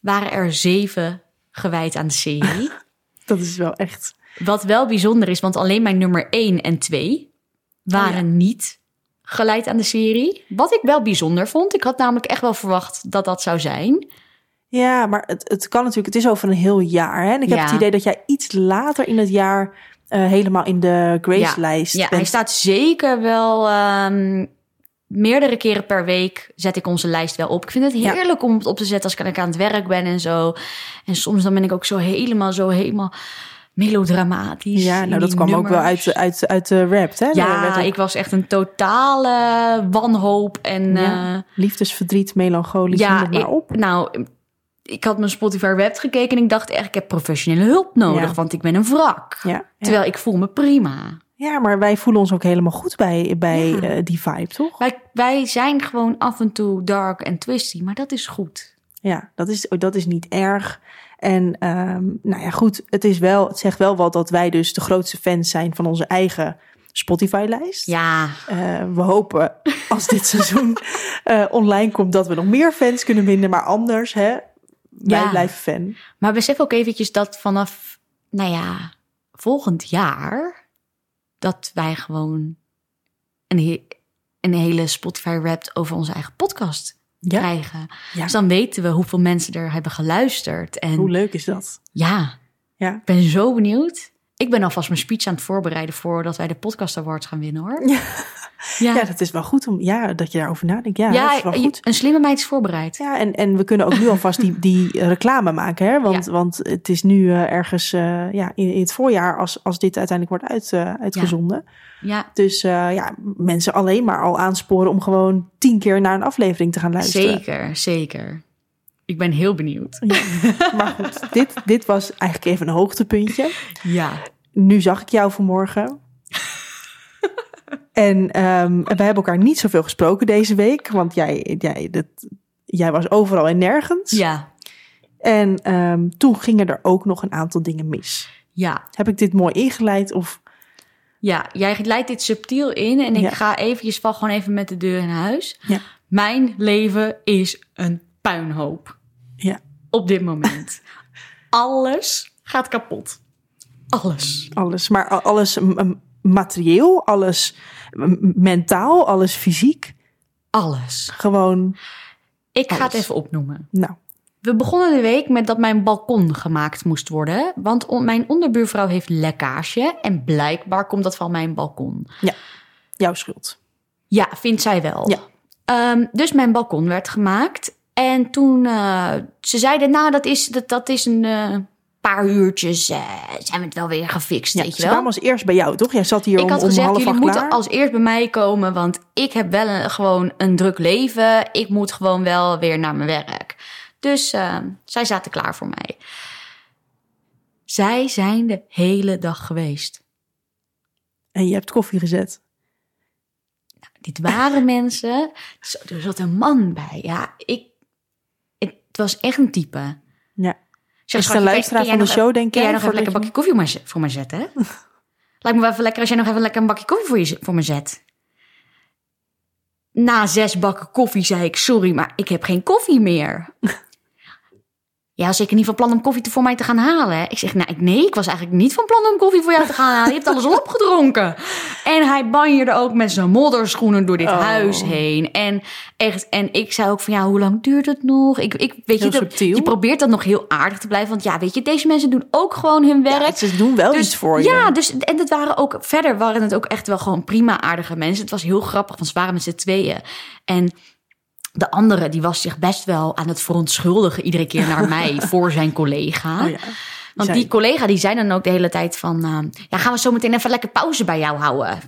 waren er zeven gewijd aan de serie. Dat is wel echt. Wat wel bijzonder is, want alleen mijn nummer 1 en 2 waren Oh ja. niet geleid aan de serie. Wat ik wel bijzonder vond. Ik had namelijk echt wel verwacht dat dat zou zijn. Ja, maar het, het kan natuurlijk. Het is over een heel jaar. Hè? En ik heb het idee dat jij iets later in het jaar eh, helemaal in de Grace-lijst Ja, hij staat zeker wel ehm, meerdere keren per week zet ik onze lijst wel op. Ik vind het Ja. heerlijk om het op te zetten als ik aan het werk ben en zo. En soms dan ben ik ook zo helemaal, zo helemaal melodramatisch. Ja, nou dat kwam ook wel uit, uit, uit de rap. Hè? Ja, ook, ik was echt een totale wanhoop en... Ja, eh, liefdesverdriet, melancholie, ja, maar ik- op. nou, ik had mijn Spotify Wrapped gekeken en ik dacht echt, ik heb professionele hulp nodig, Ja. want ik ben een wrak. Ja, ja. Terwijl ik voel me prima. ja, maar wij voelen ons ook helemaal goed bij, bij eh, die vibe, toch? Wij, wij zijn gewoon af en toe dark en twisty, maar dat is goed. Ja, dat is, dat is niet erg. En ehm, nou ja, goed, het, is wel, het zegt wel wat dat wij dus de grootste fans zijn van onze eigen Spotify-lijst. Ja, Eh, we hopen als dit seizoen eh, online komt dat we nog meer fans kunnen vinden. Maar anders, hè, wij Ja. blijven fan. maar besef ook eventjes dat vanaf, nou ja, volgend jaar, dat wij gewoon een, he- een hele Spotify Wrapped over onze eigen podcast Ja, krijgen. Ja. Dus dan weten we hoeveel mensen er hebben geluisterd. En hoe leuk is dat? ja, Ja. Ik ben zo benieuwd. Ik ben alvast mijn speech aan het voorbereiden voordat wij de podcast awards gaan winnen hoor. Ja. ja. Ja, dat is wel goed om ja, dat je daarover nadenkt. Ja, Ja, dat is wel goed. een slimme meid is voorbereid. Ja, en, en we kunnen ook nu alvast die, die reclame maken. Hè? Want, want het is nu eh, ergens eh, ja, in, in het voorjaar als, als dit uiteindelijk wordt uit, eh, uitgezonden. Ja, Dus ja, mensen alleen maar al aansporen om gewoon tien keer naar een aflevering te gaan luisteren. zeker, zeker. Ik ben heel benieuwd. Ja. Maar goed, dit, dit was eigenlijk even een hoogtepuntje. Ja. Nu zag ik jou vanmorgen. en ehm, we hebben elkaar niet zoveel gesproken deze week. Want jij, jij, dat, jij was overal en nergens. Ja. En ehm, toen gingen er ook nog een aantal dingen mis. Ja. Heb ik dit mooi ingeleid? Of Ja, jij leidt dit subtiel in en ik Ja. ga eventjes val gewoon even met de deur in huis. Ja. Mijn leven is een puinhoop ja, op dit moment. Alles gaat kapot. Alles. alles. Maar alles materieel, alles mentaal, alles fysiek. Alles. Gewoon, Ik ga het even opnoemen. nou, We begonnen de week met dat mijn balkon gemaakt moest worden. Want mijn onderbuurvrouw heeft lekkage. En blijkbaar komt dat van mijn balkon. jouw schuld. Ja, vindt zij wel. Ja. Ehm, dus mijn balkon werd gemaakt. En toen, eh, ze zeiden, nou, dat is, dat, dat is een eh, paar uurtjes, eh, zijn we het wel weer gefixt, Ja, weet ze je wel. kwamen als eerst bij jou, toch? Jij zat hier Ik om, had om gezegd, jullie moeten klaar. als eerst bij mij komen, want ik heb wel een, gewoon een druk leven. Ik moet gewoon wel weer naar mijn werk. Dus zij zaten klaar voor mij. Zij zijn de hele dag geweest. En je hebt koffie gezet. Dit waren mensen. Er zat een man bij. Ja, ik. Het was echt een type. Ja. Zeg, Is schatje, luisteraar van de nog show, denk Kun jij jij, nog even lekker een bakje koffie voor mij, voor mij zetten? hè? Lijkt me wel even lekker als jij nog even lekker een bakje koffie voor, je, voor me zet. Na zes bakken koffie zei ik, sorry, maar ik heb geen koffie meer. Ja, was ik niet van plan om koffie te- voor mij te gaan halen. Ik zeg, nou, ik- nee, ik was eigenlijk niet van plan om koffie voor jou te gaan halen. Je hebt alles al opgedronken. En hij banjerde ook met zijn modderschoenen door dit Oh. huis heen. En echt, en ik zei ook van, ja, hoe lang duurt het nog? Ik, ik weet Heel je, dat, je probeert dan nog heel aardig te blijven. Want ja, weet je, deze mensen doen ook gewoon hun werk. Ja, ze doen wel iets voor je. Ja, dus, en het waren ook, verder waren het ook echt wel gewoon prima aardige mensen. Het was heel grappig, want ze waren met z'n tweeën. En de andere, die was zich best wel aan het verontschuldigen iedere keer naar mij voor zijn collega. Oh ja. Want Zij- die collega die zei dan ook de hele tijd van... eh, ja, gaan we zo meteen even lekker pauze bij jou houden.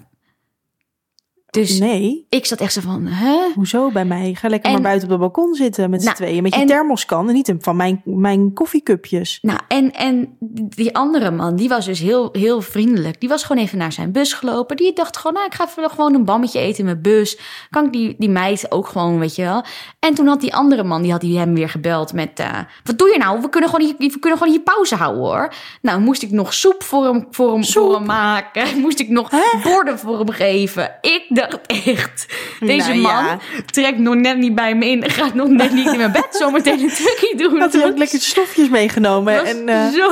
Dus Nee, ik zat echt zo van, hè? hoezo bij mij? Ga lekker En- maar buiten op het balkon zitten met z'n Nou, tweeën. Met je en- thermoskan en niet van mijn, mijn koffiecupjes. Nou, en, en die andere man, die was dus heel, heel vriendelijk. Die was gewoon even naar zijn bus gelopen. Die dacht gewoon, nou, ik ga even gewoon een bammetje eten in mijn bus. Kan ik die, die meid ook gewoon, weet je wel. En toen had die andere man, die had die hem weer gebeld met... eh, wat doe je nou? We kunnen, gewoon hier, we kunnen gewoon hier pauze houden, hoor. Nou, moest ik nog soep voor hem, voor hem, voor hem maken. Moest ik nog borden voor hem geven. Ik dacht echt, deze Nou man ja. trekt nog net niet bij me in. Gaat nog net niet in mijn bed zometeen een tukkie doen. Had hij ook lekker slofjes meegenomen. Dat En, eh, zo,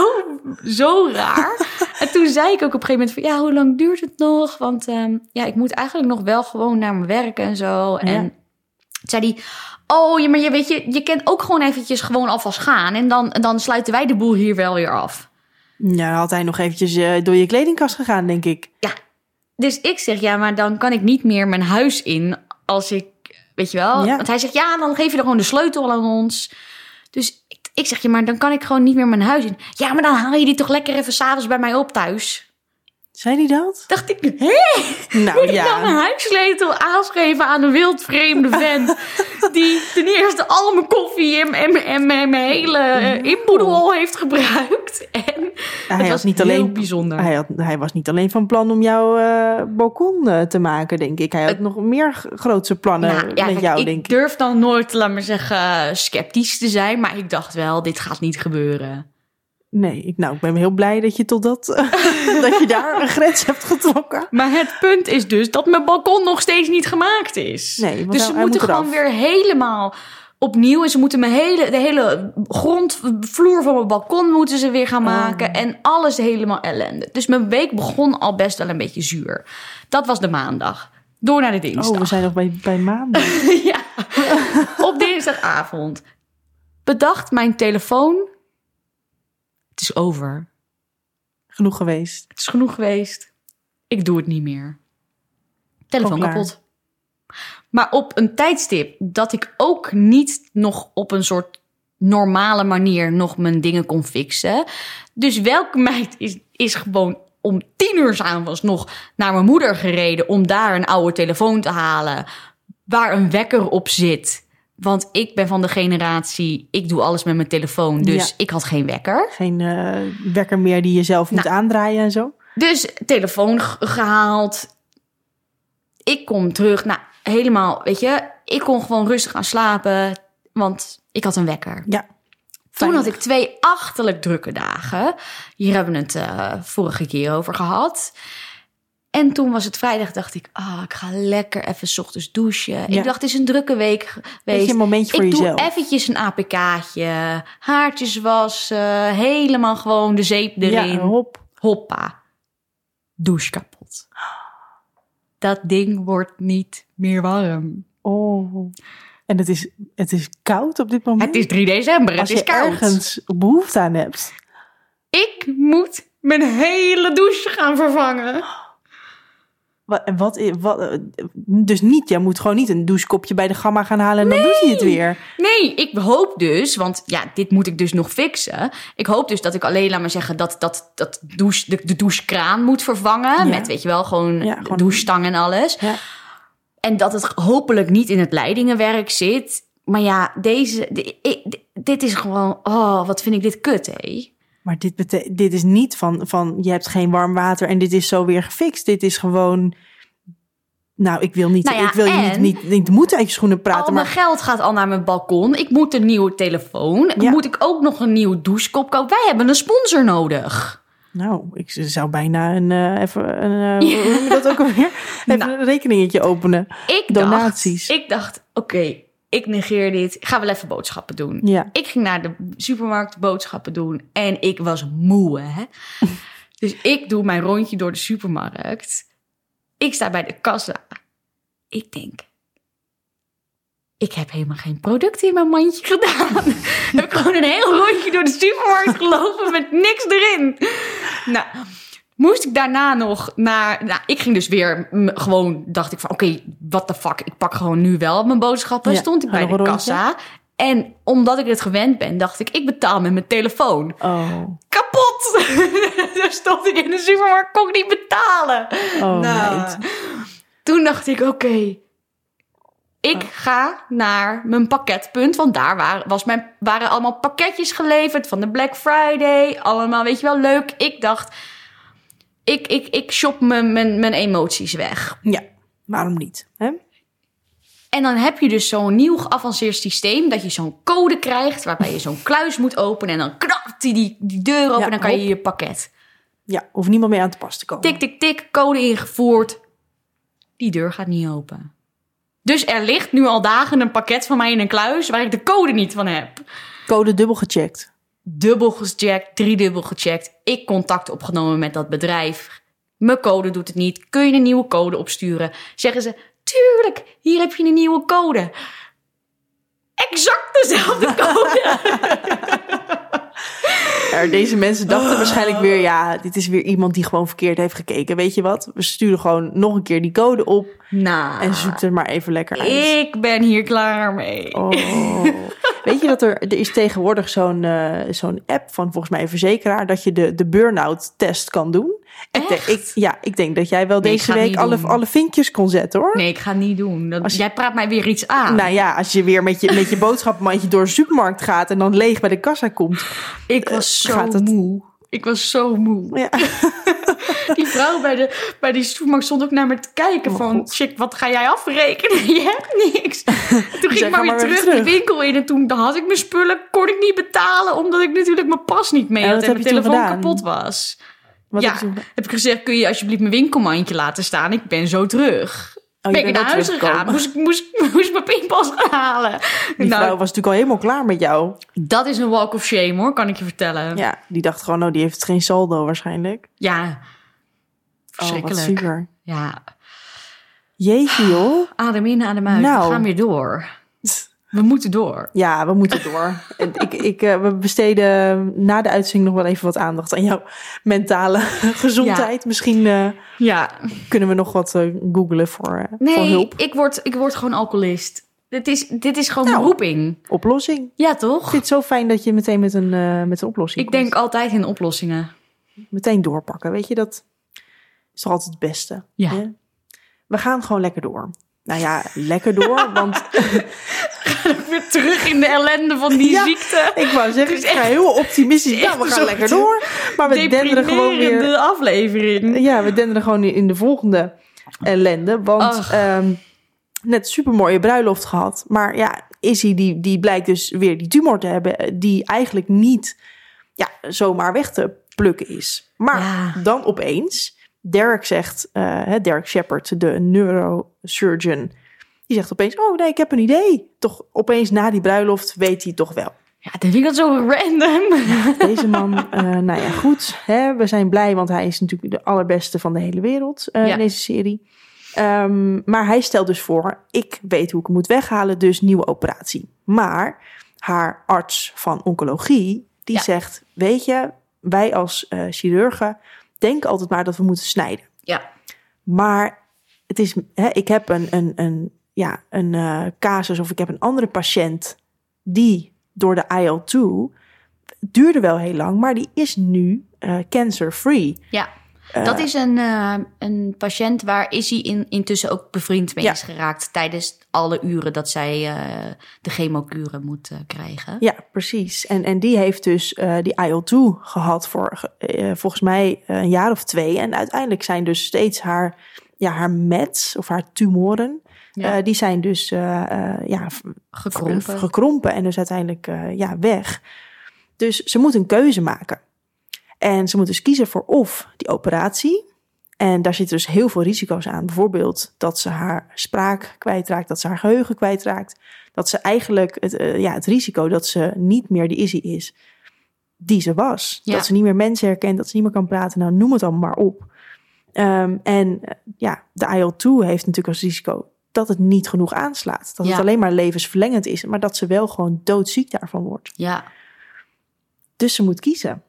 zo raar. en toen zei ik ook op een gegeven moment van... ja, hoe lang duurt het nog? Want ehm, ja, ik moet eigenlijk nog wel gewoon naar mijn werk en zo. En zei hij... Oh, ja, maar je weet je, je kent ook gewoon eventjes gewoon alvast gaan. En dan, dan sluiten wij de boel hier wel weer af. ja, had hij nog eventjes eh, door je kledingkast gegaan, denk ik. Ja, dus ik zeg, ja, maar dan kan ik niet meer mijn huis in als ik, weet je wel. Ja. Want hij zegt, ja, dan geef je er gewoon de sleutel aan ons. Dus ik, ik zeg, ja, maar dan kan ik gewoon niet meer mijn huis in. Ja, maar dan haal je die toch lekker even s'avonds bij mij op thuis. Zei hij dat? Dacht ik, hé, Nou moet ik dan ja. huissleutel aangeven aan een wildvreemde vent... die ten eerste al mijn koffie en, en, en mijn, hele eh, inboedel al heeft gebruikt. En Hij het was niet heel alleen- bijzonder. Hij, had, hij was niet alleen van plan om jouw eh, balkon eh, te maken, denk ik. Hij had nog meer grootse plannen Nou, ja, met kijk, jou, ik denk ik. durf dan nooit, laat maar zeggen, sceptisch te zijn. Maar ik dacht wel, dit gaat niet gebeuren. Nee, ik, nou, ik ben heel blij dat je tot dat, dat je daar een grens hebt getrokken. Maar het punt is dus dat mijn balkon nog steeds niet gemaakt is. Nee, want dus hij- ze moeten moet gewoon weer helemaal opnieuw. En ze moeten mijn hele, de hele grondvloer van mijn balkon moeten ze weer gaan Oh. maken. En alles helemaal ellende. Dus mijn week begon al best wel een beetje zuur. Dat was de maandag. Door naar de dinsdag. Oh, we zijn nog bij, bij maandag. ja. Op dinsdagavond. Bedacht mijn telefoon. Het is over. Genoeg geweest. Het is genoeg geweest. Ik doe het niet meer. Telefoon kapot. Maar op een tijdstip dat ik ook niet nog op een soort normale manier nog mijn dingen kon fixen. Dus welke meid is, is gewoon om tien uur 's avonds nog naar mijn moeder gereden om daar een oude telefoon te halen waar een wekker op zit. Want ik ben van de generatie, ik doe alles met mijn telefoon, dus Ja. ik had geen wekker. Geen eh, wekker meer die je zelf moet Nou. aandraaien en zo. Dus telefoon gehaald. Ik kom terug. Nou, helemaal, weet je, ik kon gewoon rustig gaan slapen, want ik had een wekker. Ja. Toen had ik twee achterlijk drukke dagen. Hier hebben we het eh, vorige keer over gehad. En toen was het vrijdag, dacht ik, ah, ik ga lekker even 's ochtends douchen. Ja. Ik dacht, het is een drukke week geweest. Een momentje voor ik jezelf. doe eventjes een APK'tje, haartjes wassen, helemaal gewoon de zeep erin. Ja, hop. Hoppa. Douche kapot. Dat ding wordt niet meer warm. Oh. En het is, het is koud op dit moment. Het is 3 december, Als het is je koud. ergens behoefte aan hebt. Ik moet mijn hele douche gaan vervangen. Wat, wat, wat, dus niet, jij moet gewoon niet een douchekopje bij de gamma gaan halen en dan doet hij het weer. Nee, ik hoop dus, want ja, dit moet ik dus nog fixen. Ik hoop dus dat ik alleen, laat maar zeggen, dat, dat, dat douche, de, de douchekraan moet vervangen. Ja. Met, weet je wel, gewoon, Ja, gewoon- douchestang en alles. Ja. En dat het hopelijk niet in het leidingenwerk zit. Maar ja, deze, dit is gewoon, oh, wat vind ik dit kut, hé. Maar dit, dit is niet van, van je hebt geen warm water en dit is zo weer gefixt. Dit is gewoon. Nou, ik wil niet, Nou ja, ik wil je niet, niet, niet moeten uit je schoenen praten. Al mijn Maar geld gaat al naar mijn balkon. Ik moet een nieuwe telefoon. Ja. Moet ik ook nog een nieuwe douchekop kopen? Wij hebben een sponsor nodig. nou, ik zou bijna een, eh, even een, hoe noem je dat ook alweer? Even Nou. een rekeningetje openen. Ik Donaties. Dacht, ik dacht, oké, ik negeer dit. Ik ga wel even boodschappen doen. Ja. Ik ging naar de supermarkt boodschappen doen en ik was moe, hè. dus ik doe mijn rondje door de supermarkt. Ik sta bij de kassa. Ik denk, ik heb helemaal geen producten in mijn mandje gedaan. heb ik gewoon een heel rondje door de supermarkt gelopen met niks erin. Nou, moest ik daarna nog naar... Nou, ik ging dus weer gewoon, dacht ik van... Oké, what the fuck, ik pak gewoon nu wel mijn boodschappen. Ja, Stond ik bij de rondje? kassa. En omdat ik het gewend ben, dacht ik... Ik betaal met mijn telefoon. Oh, Kapot! Daar stond ik in de supermarkt, kon ik niet betalen. oh Nou, meid. toen dacht ik, oké, ik ga naar mijn pakketpunt. Want daar waren, was mijn, waren allemaal pakketjes geleverd van de Black Friday. Allemaal, weet je wel, leuk. Ik dacht, ik, ik, ik shop mijn, mijn, mijn emoties weg. Ja, waarom niet? Hè? En dan heb je dus zo'n nieuw geavanceerd systeem... dat je zo'n code krijgt waarbij je zo'n kluis moet openen... en dan knapt die, die, die deur open Ja, en dan kan je je pakket. Ja, hoeft niemand meer aan te pas te komen. Tik, tik, tik, code ingevoerd. Die deur gaat niet open. Dus er ligt nu al dagen een pakket van mij in een kluis waar ik de code niet van heb. Code dubbel gecheckt. Dubbel gecheckt, driedubbel gecheckt. Ik contact opgenomen met dat bedrijf. Mijn code doet het niet. Kun je een nieuwe code opsturen? Zeggen ze, tuurlijk, hier heb je een nieuwe code. Exact dezelfde code. Er, deze mensen dachten waarschijnlijk weer, ja, dit is weer iemand die gewoon verkeerd heeft gekeken. Weet je wat? We sturen gewoon nog een keer die code op nou, en zoek er maar even lekker uit. ik ben hier klaar mee. Oh. Weet je dat er, er is tegenwoordig zo'n eh, zo'n app van volgens mij een verzekeraar dat je de, de burn-out test kan doen. Ik denk, ik, ja, ik denk dat jij wel Nee, deze week alle, alle vinkjes kon zetten hoor. Nee, ik ga het niet doen. Dat, Als Jij praat mij weer iets aan. Nou ja, als je weer met je, met je boodschappenmandje door de supermarkt gaat en dan leeg bij de kassa komt. Ik was zo gaat het- moe. Ik was zo moe. Ja. Die vrouw bij, de, bij die supermarkt stond ook naar me te kijken Oh, van... Chick, wat ga jij afrekenen? Je hebt niks. Toen ging ik maar weer terug, terug. de winkel in. En toen had ik mijn spullen, kon ik niet betalen... omdat ik natuurlijk mijn pas niet mee En had en mijn telefoon kapot was. Wat ja, heb ik gezegd, kun je alsjeblieft mijn winkelmandje laten staan? Ik ben zo terug. Oh, ben ik naar huis gegaan, moest, ik- moest, moest mijn pinpas halen. Die Nou, vrouw was natuurlijk al helemaal klaar met jou. dat is een walk of shame hoor, kan ik je vertellen. Ja, die dacht gewoon, oh, die heeft geen saldo waarschijnlijk. Ja, Oh, wat verschrikkelijk. super. ja, Jeetje joh. adem in, adem uit. Nou. We gaan weer door. We moeten door. Ja, we moeten door. Ik, ik, eh, we besteden na de uitzending nog wel even wat aandacht aan jouw mentale gezondheid. Misschien eh, Ja. kunnen we nog wat eh, googlen voor, voor Nee, hulp. ik word, ik word gewoon alcoholist. Dit is, dit is gewoon Nou. mijn roeping. Oplossing. Ja, Ik toch? vind het zo fijn dat je meteen met een, met een oplossing Ik komt. denk altijd in oplossingen. Meteen doorpakken, weet je, dat is toch altijd het beste. Ja. hè? We gaan gewoon lekker door. Nou ja, lekker door, want Weer terug in de ellende van die Ja. ziekte. ik wou zeggen, ik ga heel optimistisch. Ja, echt we gaan lekker door. Maar we denderen gewoon weer Deprimerende aflevering. Ja, we denderen gewoon in de volgende ellende. Want ehm net super mooie bruiloft gehad. Maar ja, Izzy die, die blijkt dus weer die tumor te hebben. eh, Die eigenlijk niet ja, zomaar weg te plukken is. Maar Ja. dan opeens, Derek zegt, eh, Derek Shepard, de neurosurgeon. Die zegt opeens, oh nee, ik heb een idee. Toch opeens na die bruiloft weet hij toch wel. Ja, dat vind ik dat zo random. Deze man, eh, nou ja, goed. Hè, we zijn blij, want hij is natuurlijk de allerbeste van de hele wereld eh, Ja. in deze serie. Ehm, maar hij stelt dus voor, ik weet hoe ik hem moet weghalen, dus nieuwe operatie. Maar haar arts van oncologie, die Ja. zegt, weet je, wij als chirurgen denken altijd maar dat we moeten snijden. Ja. Maar het is, hè, ik heb een, een, een, ja, een eh, casus of ik heb een andere patiënt die door de IL-2 duurde wel heel lang, maar die is nu eh, cancer-free. Ja, dat is een, eh, een patiënt waar is hij in, intussen ook bevriend mee Ja. is geraakt tijdens alle uren dat zij eh, de chemokuren moet eh, krijgen. Ja, precies. En, en die heeft dus eh, die IL-2 gehad voor eh, volgens mij een jaar of twee. En uiteindelijk zijn dus steeds haar, ja, haar mets of haar tumoren, Ja. eh, die zijn dus eh, eh, ja, Gekrompen. gekrompen en dus uiteindelijk eh, ja, weg. Dus ze moet een keuze maken. En ze moet dus kiezen voor of die operatie. En daar zitten dus heel veel risico's aan. Bijvoorbeeld dat ze haar spraak kwijtraakt, dat ze haar geheugen kwijtraakt. Dat ze eigenlijk het, eh, ja, het risico dat ze niet meer de Izzy is die ze was. Ja. Dat ze niet meer mensen herkent, dat ze niet meer kan praten. Nou, noem het allemaal maar op. Ehm, en eh, ja, de IL-2 heeft natuurlijk als risico dat het niet genoeg aanslaat. Dat Ja. het alleen maar levensverlengend is, maar dat ze wel gewoon doodziek daarvan wordt. Ja. Dus ze moet kiezen.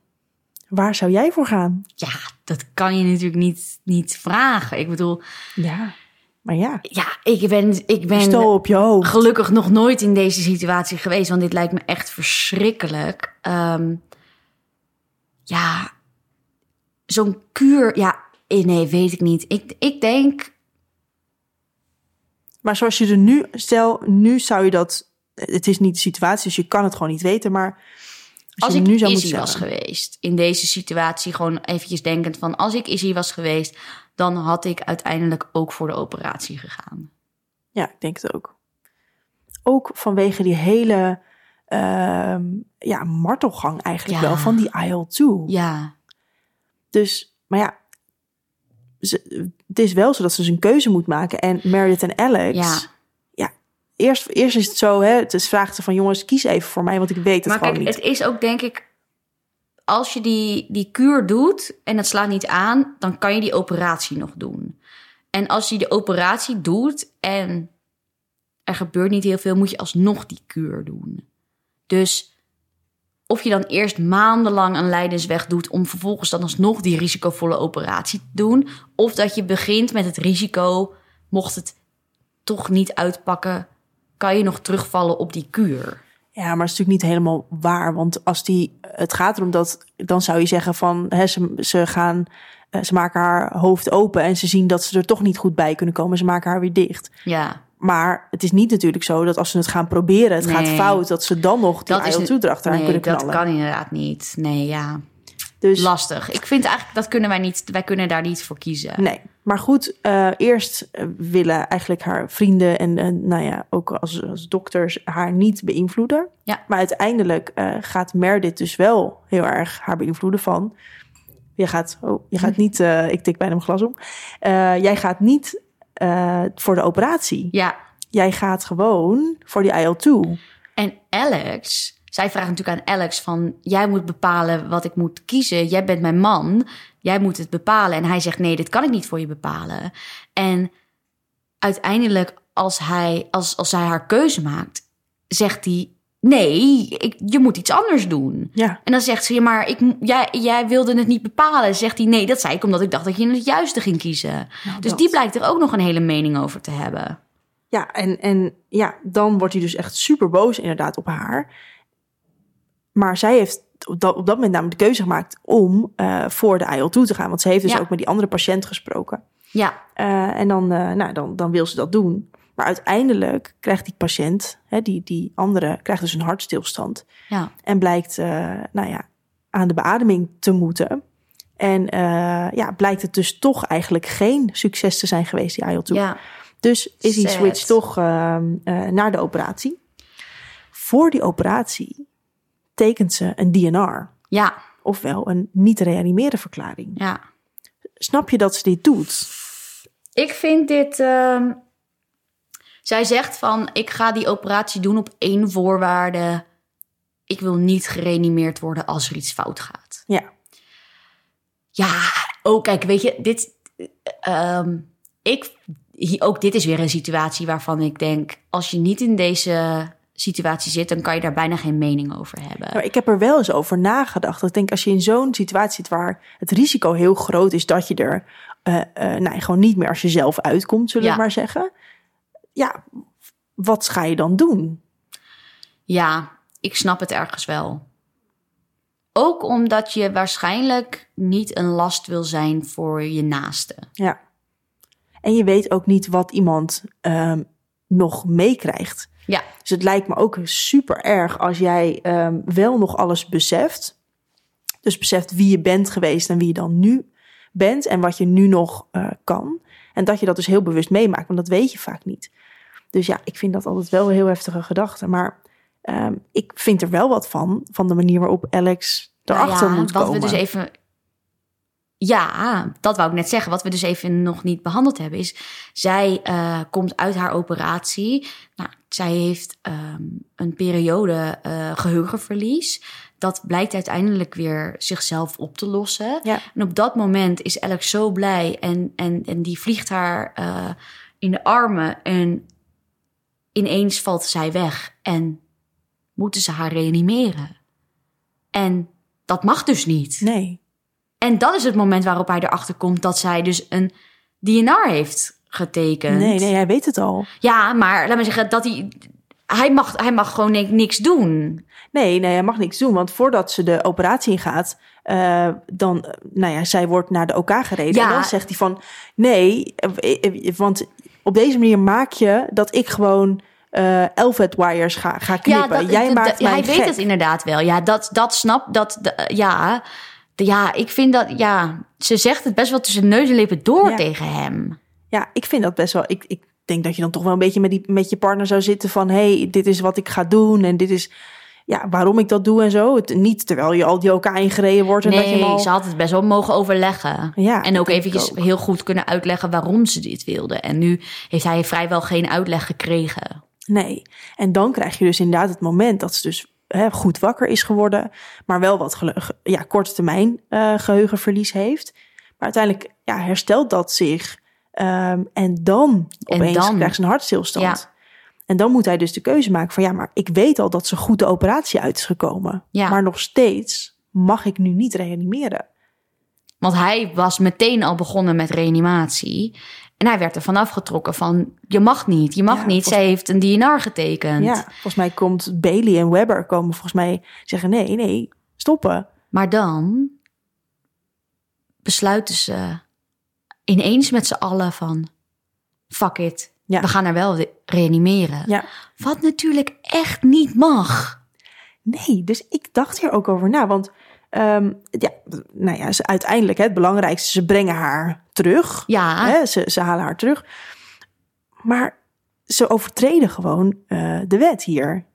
Waar zou jij voor gaan? ja, dat kan je natuurlijk niet, niet vragen. Ik bedoel, Ja, maar ja, ja, ik ben, ik ben op je hoofd. gelukkig nog nooit in deze situatie geweest, want dit lijkt me echt verschrikkelijk. Ehm, ja, zo'n kuur, ja, eh, nee, weet ik niet. Ik, ik denk, Maar zoals je er nu, stel, nu zou je dat. Het is niet de situatie, dus je kan het gewoon niet weten. Maar als, ik nu zou Izzy was geweest, in deze situatie, gewoon eventjes denkend van, als ik Izzy was geweest, dan had ik uiteindelijk ook voor de operatie gegaan. Ja, ik denk het ook. Ook vanwege die hele ehm, ja, martelgang eigenlijk Ja. wel van die IL-2. Ja, Dus, maar ja, ze, het is wel zo dat ze dus een keuze moet maken. En Meredith en Alex, ja. Eerst, eerst is het zo, hè, het is vraagt van jongens, kies even voor mij, want ik weet het Maar gewoon kijk, niet. het is ook denk ik, als je die, die kuur doet en het slaat niet aan, dan kan je die operatie nog doen. En als je de operatie doet en er gebeurt niet heel veel, moet je alsnog die kuur doen. Dus of je dan eerst maandenlang een lijdensweg doet om vervolgens dan alsnog die risicovolle operatie te doen, of dat je begint met het risico, mocht het toch niet uitpakken, kan je nog terugvallen op die kuur. Ja, maar het is natuurlijk niet helemaal waar. Want als die, het gaat erom dat, dan zou je zeggen van, hè, ze, ze gaan, eh, ze maken haar hoofd open en ze zien dat ze er toch niet goed bij kunnen komen. Ze maken haar weer dicht. Ja, Maar het is niet natuurlijk zo dat als ze het gaan proberen, het gaat fout, dat ze dan nog die dat is IL-2 erachteraan nee, kunnen dat knallen. kan inderdaad niet. Nee, ja, Dus lastig. Ik vind eigenlijk dat kunnen wij niet. Wij kunnen daar niet voor kiezen. nee. Maar goed, eh, eerst eh, willen eigenlijk haar vrienden en, en nou ja, ook als, als dokters haar niet beïnvloeden. Ja. Maar uiteindelijk eh, gaat Meredith dus wel heel erg haar beïnvloeden van. Je gaat, oh, je gaat niet, eh, ik tik bijna mijn glas om. Jij gaat niet voor de operatie. Ja, Jij gaat gewoon voor die IL-2. en Alex, zij vraagt natuurlijk aan Alex van, jij moet bepalen wat ik moet kiezen. Jij bent mijn man, jij moet het bepalen. En hij zegt, nee, dit kan ik niet voor je bepalen. En uiteindelijk, als hij, als, als zij haar keuze maakt, zegt hij, nee, ik, je moet iets anders doen. Ja, En dan zegt ze, ja, maar ik, jij, jij wilde het niet bepalen. Zegt hij, nee, dat zei ik omdat ik dacht dat je het juiste ging kiezen. Nou, dus dat. die blijkt er ook nog een hele mening over te hebben. Ja, en, en ja, dan wordt hij dus echt super boos inderdaad op haar. Maar zij heeft op dat, op dat moment namelijk de keuze gemaakt om eh, voor de IL-2 te gaan. Want ze heeft dus Ja. ook met die andere patiënt gesproken. Ja, Eh, en dan, eh, nou, dan, dan wil ze dat doen. Maar uiteindelijk krijgt die patiënt, hè, die, die andere, krijgt dus een hartstilstand. ja, En blijkt, nou ja, aan de beademing te moeten. En ja, blijkt het dus toch eigenlijk geen succes te zijn geweest, die IL-2. ja. Dus is die switch toch ehm, eh, naar de operatie. Voor die operatie tekent ze een DNR. Ja, Ofwel een niet reanimeren verklaring. ja. Snap je dat ze dit doet? Ik vind dit... ehm, Zij zegt van, ik ga die operatie doen op één voorwaarde. Ik wil niet gereanimeerd worden als er iets fout gaat. Ja. Ja, oh kijk, weet je, dit... ehm, ik, ook dit is weer een situatie waarvan ik denk... als je niet in deze situatie zit, dan kan je daar bijna geen mening over hebben. Maar ik heb er wel eens over nagedacht. Ik denk als je in zo'n situatie zit waar het risico heel groot is dat je er uh, uh, nou, gewoon niet meer als jezelf uitkomt, zullen Ja. we maar zeggen. Ja, wat ga je dan doen? Ja, ik snap het ergens wel. Ook omdat je waarschijnlijk niet een last wil zijn voor je naaste. Ja. En je weet ook niet wat iemand um, nog meekrijgt. Ja, Dus het lijkt me ook super erg als jij um, wel nog alles beseft. Dus beseft wie je bent geweest en wie je dan nu bent en wat je nu nog uh, kan. En dat je dat dus heel bewust meemaakt, want dat weet je vaak niet. Dus ja, ik vind dat altijd wel een heel heftige gedachte. Maar um, ik vind er wel wat van, van de manier waarop Alex erachter nou ja, moet wat komen. we dus even. Ja, dat wou ik net zeggen. Wat we dus even nog niet behandeld hebben is. Zij uh, komt uit haar operatie. Nou, zij heeft um, een periode uh, geheugenverlies. Dat blijkt uiteindelijk weer zichzelf op te lossen. Ja. En op dat moment is Alex zo blij. En, en, en die vliegt haar uh, in de armen. En ineens valt zij weg. En moeten ze haar reanimeren. En dat mag dus niet. Nee. En dat is het moment waarop hij erachter komt dat zij dus een DNR heeft getekend. Nee, nee, hij weet het al. Ja, maar laat me zeggen dat hij. Hij mag, hij mag gewoon niks doen. Nee, nee, hij mag niks doen. Want voordat ze de operatie ingaat, uh, dan, nou ja, zij wordt naar de OK gereden. Ja. En dan zegt hij van, nee, want op deze manier maak je dat ik gewoon uh, Elvet wires ga, ga knippen. Ja, dat, Jij dat, maakt dat, mij Hij gek. weet het inderdaad wel. Ja, dat, dat snap, dat, ja... Ja, ik vind dat, ja, ze zegt het best wel tussen neus en lippen door Ja. tegen hem. Ja, ik vind dat best wel. Ik, ik denk dat je dan toch wel een beetje met, die, met je partner zou zitten van: hé, hey, dit is wat ik ga doen en dit is ja, waarom ik dat doe en zo. Het, niet terwijl je al die elkaar ingereden wordt en dat je Nee, al... ze had het best wel mogen overleggen. Ja, en ook eventjes ook. heel goed kunnen uitleggen waarom ze dit wilde. En nu heeft hij vrijwel geen uitleg gekregen. Nee. En dan krijg je dus inderdaad het moment dat ze dus hè, goed wakker is geworden, maar wel wat ja, korte termijn eh, geheugenverlies heeft. Maar uiteindelijk ja, herstelt dat zich. Ehm, en dan En opeens dan- krijgt ze een hartstilstand. Ja. En dan moet hij dus de keuze maken van ja, maar ik weet al dat ze goed de operatie uit is gekomen. Ja. Maar nog steeds mag ik nu niet reanimeren. Want hij was meteen al begonnen met reanimatie. En hij werd er vanaf getrokken van, je mag niet, je mag Ja, niet. Zij heeft een DNR getekend. Ja, volgens mij komt Bailey en Webber komen volgens mij zeggen nee, nee, stoppen. Maar dan besluiten ze ineens met z'n allen van, fuck it, Ja. we gaan haar wel reanimeren. Ja. Wat natuurlijk echt niet mag. Nee, dus ik dacht hier ook over na. Want ehm, ja, nou ja, ze, uiteindelijk hè, het belangrijkste, ze brengen haar terug. Ja, Hè, ze, ze halen haar terug. Maar ze overtreden gewoon eh, de wet hier.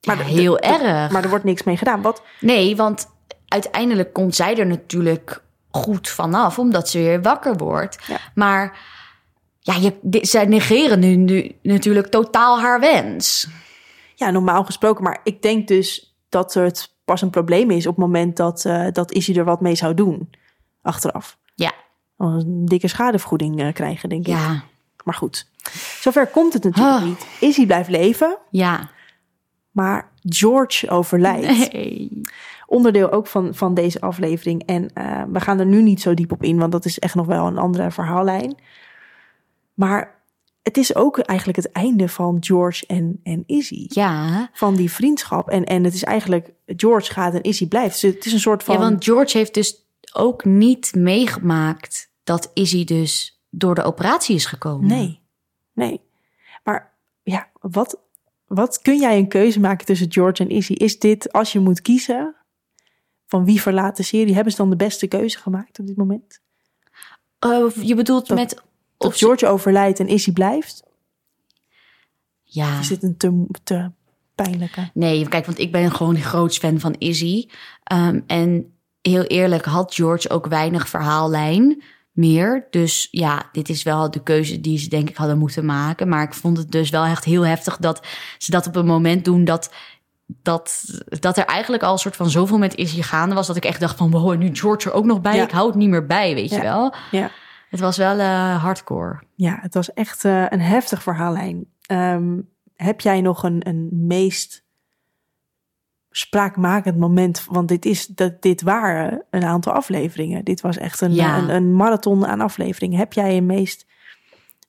ja, de- heel de- erg. Maar er wordt niks mee gedaan. Wat, Nee, want uiteindelijk komt zij er natuurlijk goed vanaf, omdat ze weer wakker wordt. Ja. Maar ja, je, zij negeren nu, nu natuurlijk totaal haar wens. ja, normaal gesproken. Maar ik denk dus dat het pas een probleem is op het moment dat, eh dat Izzy er wat mee zou doen. Achteraf. Ja, Een dikke schadevergoeding eh, krijgen, denk ik. ja, Maar goed, zover komt het natuurlijk Ah. niet. Izzy blijft leven, ja. maar George overlijdt. Nee. onderdeel ook van, van deze aflevering. En uh, we gaan er nu niet zo diep op in, want dat is echt nog wel een andere verhaallijn. Maar het is ook eigenlijk het einde van George en, en Izzy. Ja. Van die vriendschap. En, en het is eigenlijk, George gaat en Izzy blijft. Dus het is een soort van... ja, want George heeft dus ook niet meegemaakt dat Izzy dus door de operatie is gekomen. Nee, nee. Maar ja, wat, wat kun jij een keuze maken tussen George en Izzy? Is dit, als je moet kiezen, van wie verlaat de serie? Hebben ze dan de beste keuze gemaakt op dit moment? Uh, je bedoelt Dat- met... Of George overlijdt en Izzy blijft? Ja. Is dit een te, te pijnlijke? Nee, kijk, want ik ben gewoon een groot fan van Izzy. Um, en heel eerlijk had George ook weinig verhaallijn meer. Dus ja, dit is wel de keuze die ze denk ik hadden moeten maken. Maar ik vond het dus wel echt heel heftig dat ze dat op een moment doen dat... Dat, dat er eigenlijk al een soort van zoveel met Izzy gaande was... dat ik echt dacht van, wow, en nu George er ook nog bij. Ja. Ik hou het niet meer bij, weet Ja. je wel. Ja, Het was wel uh, hardcore. ja het was echt uh, een heftig verhaallijn. Um, heb jij nog een, een meest spraakmakend moment? Want dit, is, dat, dit waren een aantal afleveringen. Dit was echt een, Ja. een, een marathon aan afleveringen. Heb jij een meest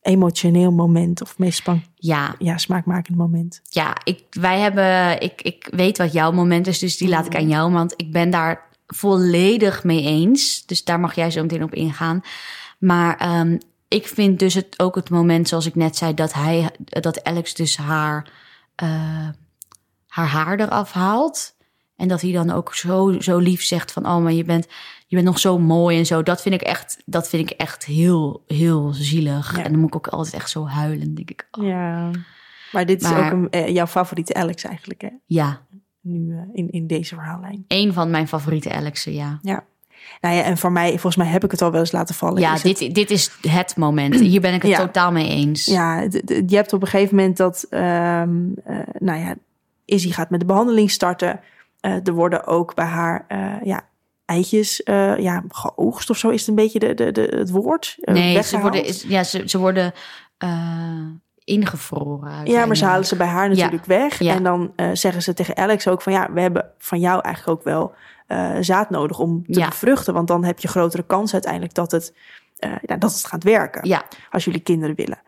emotioneel moment of meest span, Ja, ja, smaakmakend moment? ja ik, wij hebben, ik, ik weet wat jouw moment is, dus die laat ik aan jou, want ik ben daar volledig mee eens. Dus daar mag jij zo meteen op ingaan. Maar ehm, ik vind dus het ook het moment, zoals ik net zei, dat hij, dat Alex dus haar, eh, haar haar eraf haalt. En dat hij dan ook zo, zo lief zegt van, oh, maar je bent, je bent nog zo mooi en zo. Dat vind ik echt, dat vind ik echt heel, heel zielig. Ja. En dan moet ik ook altijd echt zo huilen, denk ik. Oh, Ja. Maar dit is ook een, eh, jouw favoriete Alex eigenlijk, hè? ja, Nu eh, in, in deze verhaallijn. een van mijn favoriete Alexen, ja. Nou ja, en voor mij, volgens mij heb ik het al wel eens laten vallen. Ja, is het- dit, dit is het moment. Hier ben ik het Ja. totaal mee eens. Ja, je hebt op een gegeven moment dat, ehm eh, nou ja, Izzy gaat met de behandeling starten. Eh, er worden ook bij haar, eh, ja, eitjes, eh, ja, geoogst of zo is het een beetje de, de, de, het woord. nee, ze worden, is, ja, ze, ze worden ingevroren. Ja, maar ze halen ze bij haar natuurlijk weg. Ja. En dan zeggen ze tegen Alex ook van ja, we hebben van jou eigenlijk ook wel zaad nodig om te Ja. bevruchten. Want dan heb je grotere kans uiteindelijk dat het, dat het gaat werken. Ja, als jullie kinderen willen.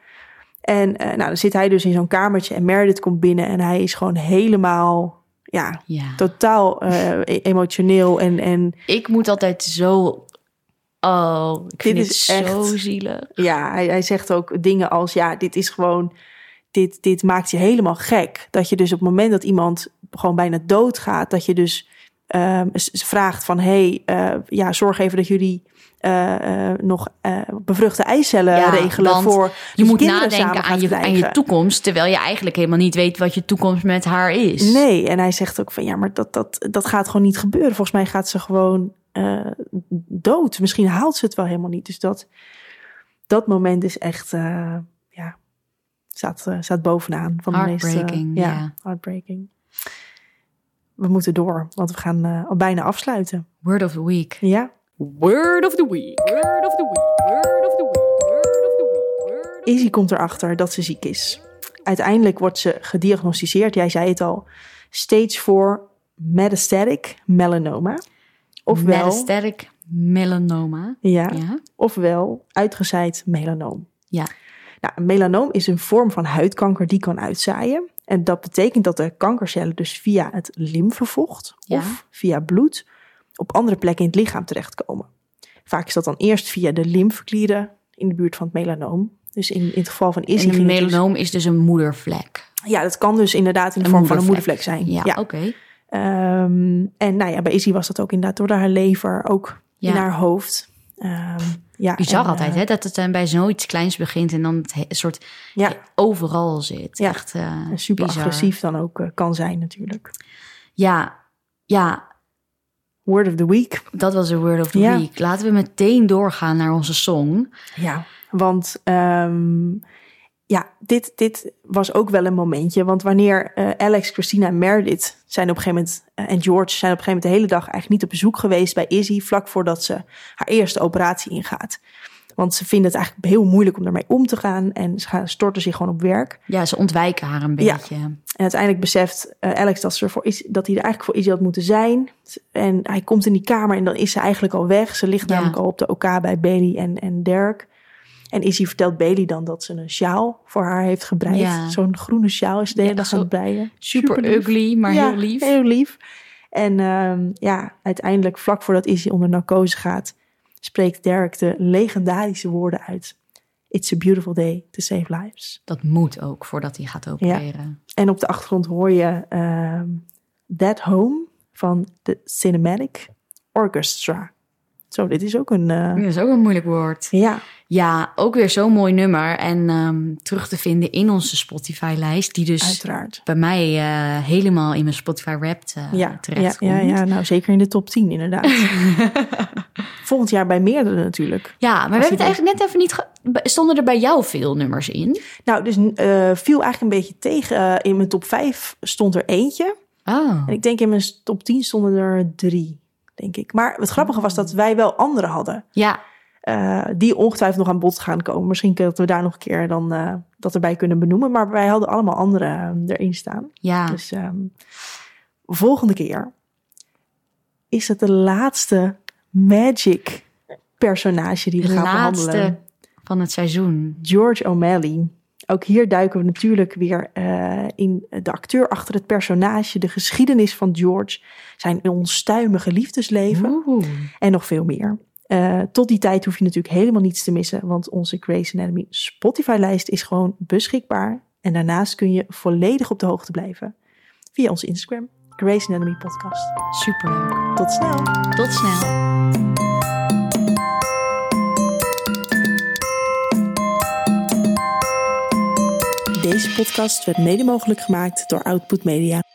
En eh, nou, dan zit hij dus in zo'n kamertje en Meredith komt binnen en hij is gewoon helemaal, ja, ja. totaal eh, e- emotioneel en, en Ik moet altijd zo... Oh, ik Dit is zo echt- zielig. ja, hij, hij zegt ook dingen als, ja, dit is gewoon, dit, dit maakt je helemaal gek. Dat je dus op het moment dat iemand gewoon bijna doodgaat, dat je dus ehm, vraagt van, hey, eh, ja, zorg even dat jullie eh, eh, nog eh, bevruchte eicellen Ja, regelen voor Je moet nadenken aan je, aan je toekomst... terwijl je eigenlijk helemaal niet weet wat je toekomst met haar is. Nee, en hij zegt ook van ja, maar dat, dat, dat gaat gewoon niet gebeuren. Volgens mij gaat ze gewoon dood. Misschien haalt ze het wel helemaal niet. Dus dat, dat moment is echt, ja, staat, staat bovenaan. Van de meeste, Heartbreaking, ja, ja. heartbreaking. We moeten door, want we gaan al bijna afsluiten. Word of the week. Ja, Word of the week. Word of the week. Word of the week. Word of the week. Word Izzy komt erachter dat ze ziek is. Uiteindelijk wordt ze gediagnosticeerd, jij zei het al, stage 4 metastatic melanoma. Ofwel, Metastatic melanoma. ja, Ja. ofwel uitgezaaid melanoom. Ja. Nou, een melanoom is een vorm van huidkanker die kan uitzaaien. En dat betekent dat de kankercellen dus via het lymfevocht Ja. of via bloed op andere plekken in het lichaam terechtkomen. Vaak is dat dan eerst via de lymfeklieren in de buurt van het melanoom. Dus in, in het geval van Izzy En een melanoom is dus een moedervlek. ja, dat kan dus inderdaad in de Een vorm van een moedervlek. zijn. Ja, oké. Ehm, en nou ja, bij Izzy was dat ook inderdaad door haar lever, ook Ja. in haar hoofd. Ehm, ja, Bizar en, altijd, eh, hè? Dat het dan bij zoiets kleins begint en dan het soort Ja, overal zit. Ja. Echt eh, super bizar. agressief dan ook eh, kan zijn natuurlijk. Ja, ja, Word of the week. dat was de word of the Ja. week. Laten we meteen doorgaan naar onze song. Ja, want ehm, ja, dit, dit was ook wel een momentje. Want wanneer eh, Alex, Christina en Meredith zijn op een gegeven moment... eh, en George zijn op een gegeven moment de hele dag eigenlijk niet op bezoek geweest bij Izzy... vlak voordat ze haar eerste operatie ingaat. Want ze vinden het eigenlijk heel moeilijk om daarmee om te gaan. En ze gaan, storten zich gewoon op werk. Ja, ze ontwijken haar een Ja. beetje. En uiteindelijk beseft eh, Alex dat, ze er voor is, dat hij er eigenlijk voor Izzy had moeten zijn. En hij komt in die kamer en dan is ze eigenlijk al weg. Ze ligt Ja. namelijk al op de OK bij Bailey en, en Derek. En Izzy vertelt Bailey dan dat ze een sjaal voor haar heeft gebreid. Ja. Zo'n groene sjaal is de hele dag aan het breien. Super, ugly, maar heel lief. heel lief. En ehm, ja, uiteindelijk vlak voordat Izzy onder narcose gaat... spreekt Derek de legendarische woorden uit. It's a beautiful day to save lives. Dat moet ook voordat hij gaat opereren. En op de achtergrond hoor je ehm That Home van de Cinematic Orchestra. Zo, dit is ook een... Dat is ook een moeilijk woord. ja, Ja, ook weer zo'n mooi nummer. En ehm, terug te vinden in onze Spotify-lijst. Die dus uiteraard. bij mij eh, helemaal in mijn Spotify Wrapped eh Ja, ja, terecht ja, komt. ja, nou zeker in de top 10 inderdaad. Volgend jaar bij meerdere natuurlijk. Ja, maar we hebben het eigenlijk net even niet... Stonden er bij jou veel nummers in? Nou, dus eh, viel eigenlijk een beetje tegen. In mijn top 5 stond er eentje. Oh, En ik denk in mijn top 10 stonden er drie, denk ik. Maar het grappige was dat wij wel andere hadden. ja. Eh, die ongetwijfeld nog aan bod gaan komen. Misschien dat we daar nog een keer dan eh, dat erbij kunnen benoemen. Maar wij hadden allemaal andere eh, erin staan. Ja, Dus ehm, volgende keer is het de laatste magic personage die we de gaan laatste behandelen. van het seizoen. George O'Malley. Ook hier duiken we natuurlijk weer in de acteur achter het personage, de geschiedenis van George, zijn onstuimige liefdesleven Oeh. en nog veel meer. Eh, tot die tijd hoef je natuurlijk helemaal niets te missen, want onze Grey's Anatomy Spotify-lijst is gewoon beschikbaar. En daarnaast kun je volledig op de hoogte blijven via onze Instagram, Grey's Anatomy Podcast. Superleuk. Tot snel! Tot snel. Deze podcast werd mede mogelijk gemaakt door Output Media.